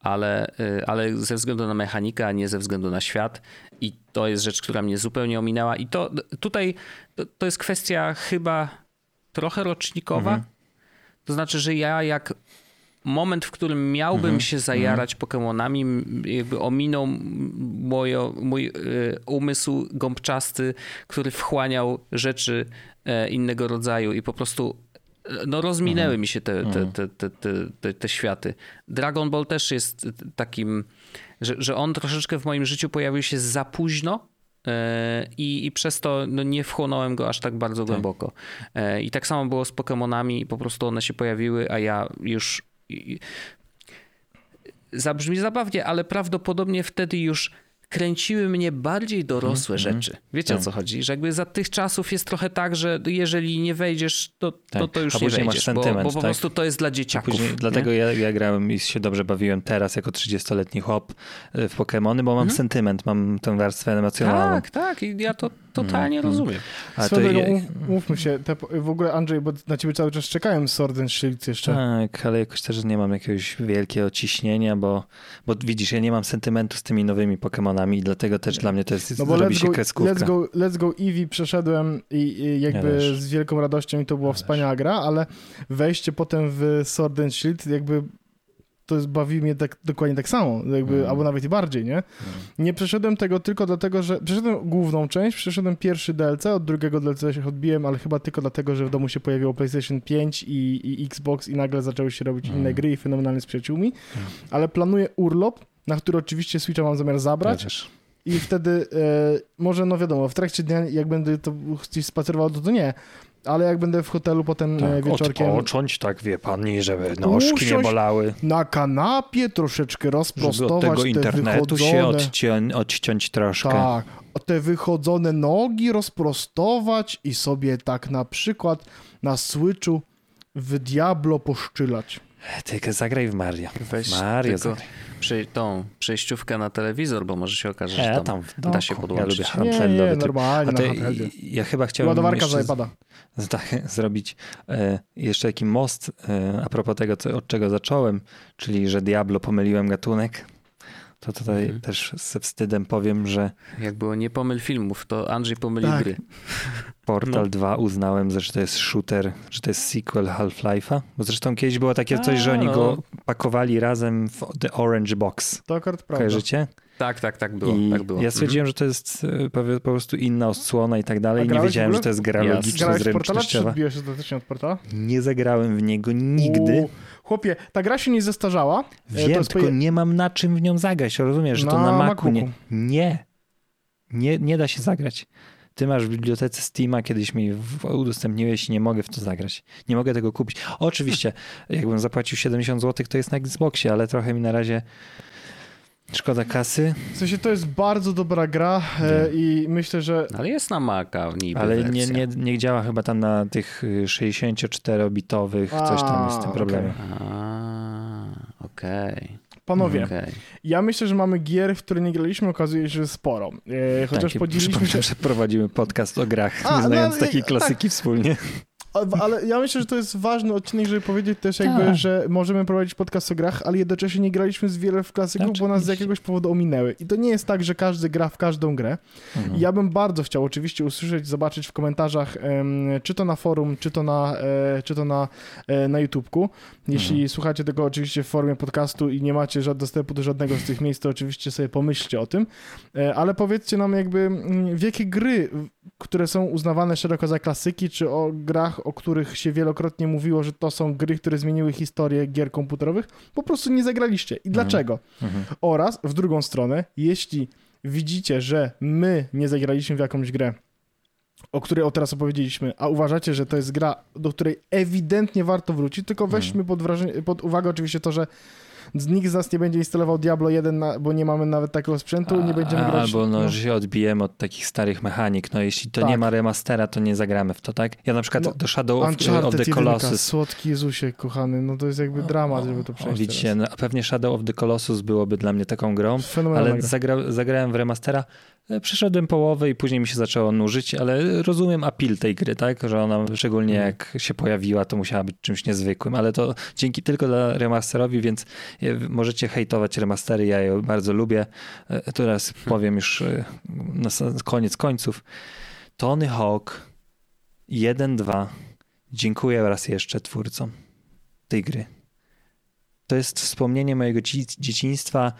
ale, y, ale ze względu na mechanikę, a nie ze względu na świat. I to jest rzecz, która mnie zupełnie ominęła. I to tutaj to, to jest kwestia chyba trochę rocznikowa. Mhm. To znaczy, że ja jak moment, w którym miałbym Mhm. się zajarać Pokemonami, m, jakby ominął mojo, mój y, umysł gąbczasty, który wchłaniał rzeczy e, innego rodzaju i po prostu no rozminęły mi się te, te, te, te, te, te, te światy. Dragon Ball też jest takim, że, że on troszeczkę w moim życiu pojawił się za późno, e, i, I przez to no, nie wchłonąłem go aż tak bardzo głęboko. E, I tak samo było z Pokemonami, i po prostu one się pojawiły, a ja już. Zabrzmi zabawnie, ale prawdopodobnie wtedy już kręciły mnie bardziej dorosłe rzeczy. Wiecie o Tak. co chodzi? Że jakby za tych czasów jest trochę tak, że jeżeli nie wejdziesz, to, to, Tak. to już A nie wejdziesz, bo, bo po tak? prostu to jest dla dzieciaków. Później, nie? dlatego ja, ja grałem i się dobrze bawiłem teraz jako 30-letni chłop y, w Pokémony, bo mam sentyment, mam tę warstwę emocjonalną. Tak, tak, i ja to totalnie Mhm. rozumiem. A to drogą, mów- mówmy się, te, w ogóle Andrzej, bo na ciebie cały czas czekałem Sword and Shield jeszcze. Tak, ale jakoś też nie mam jakiegoś wielkiego ciśnienia, bo, bo widzisz, ja nie mam sentymentu z tymi nowymi Pokémonami i dlatego też dla mnie to jest, No bo zrobi let's się go, kreskówka. let's, go, let's go Eevee przeszedłem i, i Ja jakby też. z wielką radością i to była Ja wspaniała gra, ale wejście potem w Sword and Shield jakby to jest, bawi mnie tak, dokładnie tak samo, jakby, Mhm. albo nawet i bardziej, nie? Nie przeszedłem tego tylko dlatego, że przeszedłem główną część, przeszedłem pierwszy DLC, od drugiego DLC się odbiłem, ale chyba tylko dlatego, że w domu się pojawiło PlayStation 5 i, i Xbox i nagle zaczęły się robić inne Mhm. gry i fenomenalnie z przyjaciółmi, ale planuję urlop, na który oczywiście Switcha mam zamiar zabrać, i wtedy e, może, no wiadomo, w trakcie dnia, jak będę to gdzieś spacerował, to, to nie. Ale jak będę w hotelu potem e, Tak, wieczorkiem odpocząć, tak wie pani, żeby nóżki nie bolały. na kanapie troszeczkę Żeby rozprostować od tego te internetu się wychodzone, odcią, odciąć troszkę. tak, te wychodzone nogi rozprostować i sobie tak na przykład na Switchu w Diablo poszczylać. Tylko zagraj w Mario. Weź Mario tylko przy, tą przejściówkę na telewizor, bo może się okaże, że Ja tam, tam da się Ja podłączyć. lubię Nie, nie, handheldowy tryb. normalnie to handheldzie. ja chyba chciałem Ładowarka jeszcze iPada. z- tak, zrobić e, jeszcze taki most e, a propos tego, co, od czego zacząłem, czyli że Diablo pomyliłem gatunek. To tutaj Mhm. też ze wstydem powiem, że Jak było nie pomyl filmów, to Andrzej pomylił Tak. gry. Portal No. 2 uznałem, że to jest shooter, że to jest sequel Half-Life'a. Bo zresztą kiedyś było takie coś, że A, oni no. go pakowali razem w The Orange Box. To akurat prawda. Kojarzycie? Tak, tak, tak było. I tak było. ja stwierdziłem, że to jest e, po, prostu inna odsłona i tak dalej. Nie grałeś wiedziałem, że to jest gra logiczna, Grałeś w portala, czy zręcznościowa. odbiłeś ostatecznie od portala? Nie zagrałem w niego nigdy. U, chłopie, ta gra się nie zestarzała. E, to Wiem, tylko nie mam na czym w nią zagrać. Rozumiesz, że to Na na Macu nie, nie. Nie, nie da się zagrać. Ty masz w bibliotece Steama, kiedyś mi udostępniłeś i nie mogę w to zagrać. Nie mogę tego kupić. Oczywiście, jakbym zapłacił 70 zł, to jest na Xboxie, ale trochę mi na razie szkoda kasy. W sensie to jest bardzo dobra gra e, i myślę, że Ale jest na Maca niby Ale nie, nie, nie działa chyba tam na tych y, 64-bitowych, coś tam jest z tym problemem. A, okej. panowie, okej. ja myślę, że mamy gier, w które nie graliśmy, okazuje się, że sporo. E, chociaż Tak, podzieliliśmy się... że prowadzimy podcast o grach, A, nie znając no, takiej tak. klasyki wspólnie. Ale ja myślę, że to jest ważny odcinek, żeby powiedzieć też jakby, Tak. że możemy prowadzić podcast o grach, ale jednocześnie nie graliśmy z wiele w klasyków, bo nas z jakiegoś powodu ominęły. I to nie jest tak, że każdy gra w każdą grę. Mhm. Ja bym bardzo chciał oczywiście usłyszeć, zobaczyć w komentarzach, czy to na forum, czy to na, e, czy to na, e, na YouTubku. Jeśli Mhm. słuchacie tego oczywiście w formie podcastu i nie macie żad- dostępu do żadnego z tych miejsc, to oczywiście sobie pomyślcie o tym. E, ale powiedzcie nam jakby, mm, w jakie gry, które są uznawane szeroko za klasyki, czy o grach, o których się wielokrotnie mówiło, że to są gry, które zmieniły historię gier komputerowych, po prostu nie zagraliście. I dlaczego? Mhm. Oraz w drugą stronę, jeśli widzicie, że my nie zagraliśmy w jakąś grę, o której o teraz opowiedzieliśmy, a uważacie, że to jest gra, do której ewidentnie warto wrócić, tylko weźmy pod, pod uwagę oczywiście to, że nikt z nas nie będzie instalował Diablo 1, na, bo nie mamy nawet takiego sprzętu, nie będziemy A- grać... Albo no, że się odbijemy od takich starych mechanik. No jeśli to Tak. nie ma remastera, to nie zagramy w to, tak? Ja na przykład No, do Shadow of, the 1, Colossus słodki Jezusie, kochany, no to jest jakby dramat, żeby to przejść Widzicie, no, a pewnie Shadow of the Colossus byłoby dla mnie taką grą, Fenomenalna ale gra. zagra, zagrałem w remastera, przeszedłem połowę i później mi się zaczęło nużyć, ale rozumiem appeal tej gry, tak? Że ona szczególnie Mhm. jak się pojawiła, to musiała być czymś niezwykłym, ale to dzięki tylko dla remasterowi, więc e, możecie hejtować remastery, ja je bardzo lubię. E, Teraz powiem już e, na koniec końców. Tony Hawk 1-2. Dziękuję raz jeszcze twórcom tej gry. To jest wspomnienie mojego dzie- dzieciństwa,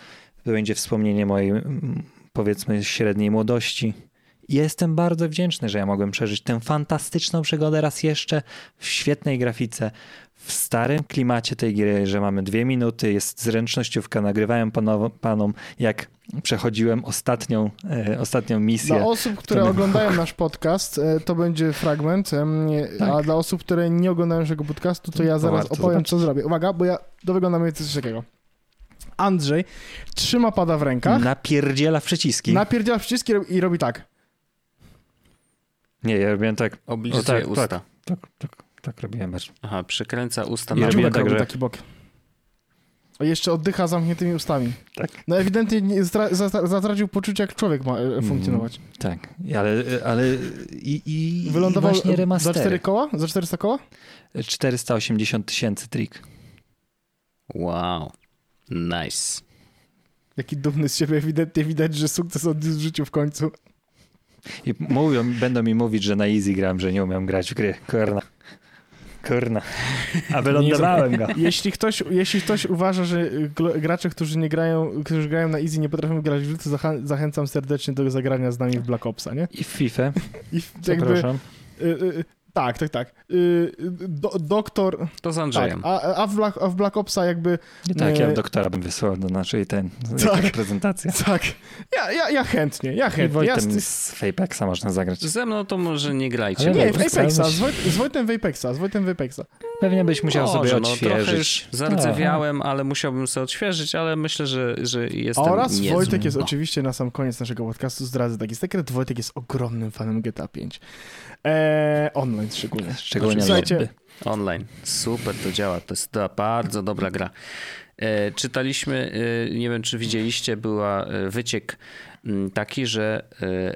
to będzie wspomnienie mojej, powiedzmy, średniej młodości. I Jestem bardzo wdzięczny, że ja mogłem przeżyć tę fantastyczną przygodę raz jeszcze w świetnej grafice, w starym klimacie tej gry, że mamy dwie minuty, jest zręcznościówka, nagrywałem panow- panom, jak przechodziłem ostatnią, e, ostatnią misję. Dla osób, które Tony oglądają nasz podcast, e, to będzie fragment, nie- a Tak. dla osób, które nie oglądają naszego podcastu, to ja zaraz opowiem, co zrobię. Uwaga, bo ja dowyglądam coś takiego. Andrzej trzyma pada w rękach, Napierdziela w przyciski. napierdziela przyciski i robi- i robi tak. Nie, ja robiłem tak, Oblizuje O, tak, usta. tak. tak, tak, tak robiłem. Aż. Aha, przykręca usta I na robiłem tak, że- taki bok. A jeszcze oddycha zamkniętymi ustami. Tak. No ewidentnie nie, ztra- za- zatracił poczucie, jak człowiek ma e, funkcjonować. Tak, ale, ale i, i, Wylądował i właśnie za remastery. cztery koła? Za 400 koła? 480 tysięcy trik. Wow. Nice. Jaki dumny z siebie, ewidentnie widać, że sukces odniósł w życiu w końcu. I mówią, będą mi mówić, że na easy gram, że nie umiem grać w gry. Kurna. Kurna. A wylądowałem go. Jeśli ktoś, jeśli ktoś uważa, że gracze, którzy nie grają, którzy grają na easy nie potrafią grać w gry, to zachęcam serdecznie do zagrania z nami w Black Opsa, nie? I w FIFA, I w- jakby, zapraszam. y, y, tak, tak, tak. Y, y, do, doktor, To z tak, Andrzejem. a, a, w Black, a w Black Opsa jakby, I tak, ja nie- doktora bym wysłał do naszej ten, Tak. prezentacji. tak, ja, ja, ja chętnie, ja I chętnie. Ja Wojtem z, z Fapexa można zagrać. Ze mną to może nie grajcie. Ale nie, Apexa, w Apexa, z, Woj, z Wojtem w Apexa, z Wojtem w Apexa. Pewnie byś musiał Może, sobie no, odświeżyć. trochę już zardzewiałem, ale musiałbym sobie odświeżyć, ale myślę, że, że jestem Oraz niezły. Wojtek jest No. oczywiście na sam koniec naszego podcastu zdradzę taki sekret. Wojtek jest ogromnym fanem GTA 5. Eee, online szczególnie. Szczególnie Słuchajcie, lobby. Online. Super to działa. To jest to bardzo dobra gra. E, czytaliśmy, e, nie wiem czy widzieliście, była e, wyciek m, taki, że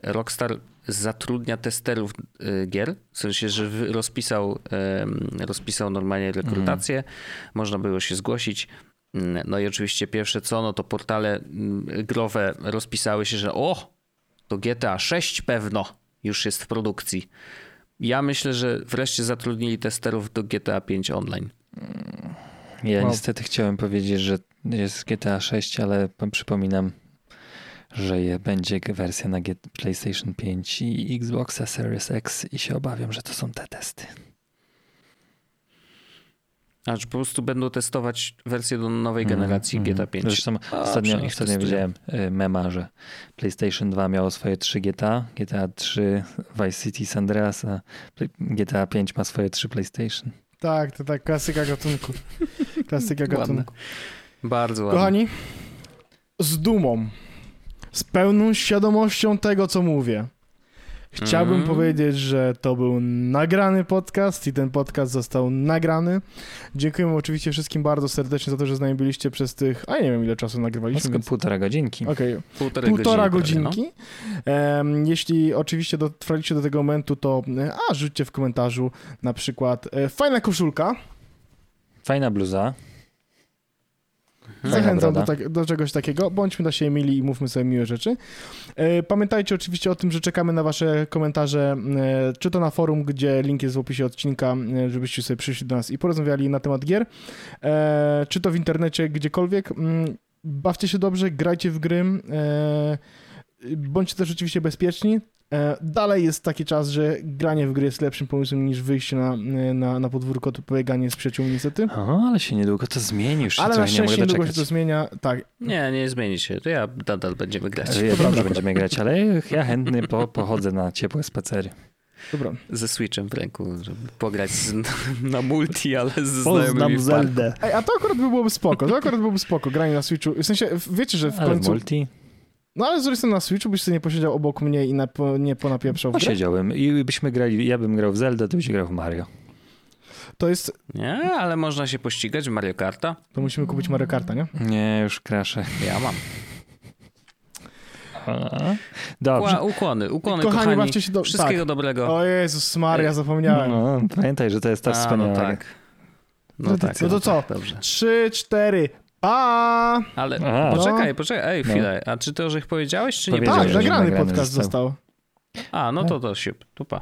e, Rockstar zatrudnia testerów e, gier, w sensie, że rozpisał, rozpisał normalnie rekrutację, można było się zgłosić. Mm, No i oczywiście pierwsze co, no to portale mm, growe rozpisały się, że o, to GTA 6 pewno już jest w produkcji. Ja myślę, że wreszcie zatrudnili testerów do GTA 5 online. Ja Wow. niestety chciałem powiedzieć, że jest GTA 6, ale przypominam, że je, będzie wersja na G- PlayStation 5 i Xboxa Series X i się obawiam, że to są te testy. A że po prostu będą testować wersję do nowej generacji Mhm, GTA mhm. 5. Zresztą A, ostatnio, widziałem y, mema, że PlayStation 2 miało swoje 3 GTA, GTA 3 Vice City San Andreas, a GTA 5 ma swoje 3 PlayStation. Tak, to tak, klasyka gatunku. Klasyka Ładne. gatunku. Bardzo ładnie. Kochani, z dumą, z pełną świadomością tego, co mówię, Chciałbym Mm. powiedzieć, że to był nagrany podcast i ten podcast został nagrany. Dziękujemy oczywiście wszystkim bardzo serdecznie za to, że z nami byliście przez tych, a nie wiem ile czasu nagrywaliśmy, więc... półtora godzinki. Okej, Półtorej półtora godziny godzinki. Em, jeśli oczywiście dotrwaliście do tego momentu, to a rzućcie w komentarzu na przykład e, fajna koszulka. Fajna bluza. Fajna Zachęcam do, tak, do czegoś takiego. Bądźmy dla siebie mili i mówmy sobie miłe rzeczy. E, Pamiętajcie oczywiście o tym, że czekamy na wasze komentarze, e, czy to na forum, gdzie link jest w opisie odcinka, e, żebyście sobie przyszli do nas i porozmawiali na temat gier, czy to w internecie, gdziekolwiek. Mm, Bawcie się dobrze, grajcie w gry, bądźcie też oczywiście bezpieczni. E, Dalej jest taki czas, że granie w gry jest lepszym pomysłem niż wyjście na, na, na podwórko, to pobieganie z przyjaciółmi niestety. O, ale się niedługo to zmieni już. Ale na ja nie szczęście niedługo się to zmienia. Tak, Nie, nie zmieni się. To ja nadal będziemy grać. Ja wiem, że będziemy grać, ale ja chętny po, pochodzę na ciepłe spacery. dobra. Ze Switchem w ręku, żeby pograć z, na multi, ale ze znajomymi w parku. Ej, a to akurat by byłoby spoko, to akurat byłoby spoko, granie na Switchu. W sensie, wiecie, że w Ale w końcu... multi No ale z drugiej strony na Switchu byś sobie nie posiedział obok mnie i na, po, nie ponapieprzał w grę. posiedziałem i byśmy grali, ja bym grał w Zelda, ty byś grał w Mario. To jest... Nie, ale można się pościgać w Mario Karta. To musimy kupić Mario Karta, nie? Nie, już kraszę. Ja mam. A, Dobrze. Ukłony, ukłony, Kochani, kochani. bawcie się do- Wszystkiego tak. dobrego. O Jezus Maria, Ej. zapomniałem. No, pamiętaj, że to jest ta wspaniała. no tak. No Tradycja. tak. No to no co? Tak, dobrze. Trzy, cztery, pa! Ale A. poczekaj, poczekaj, ej, No. chwilę. A czy to, że ich powiedziałeś, czy nie Powiedziałem, Tak, że powiedziałeś? nagrany podcast został. został. A, no to to siup, tu pa.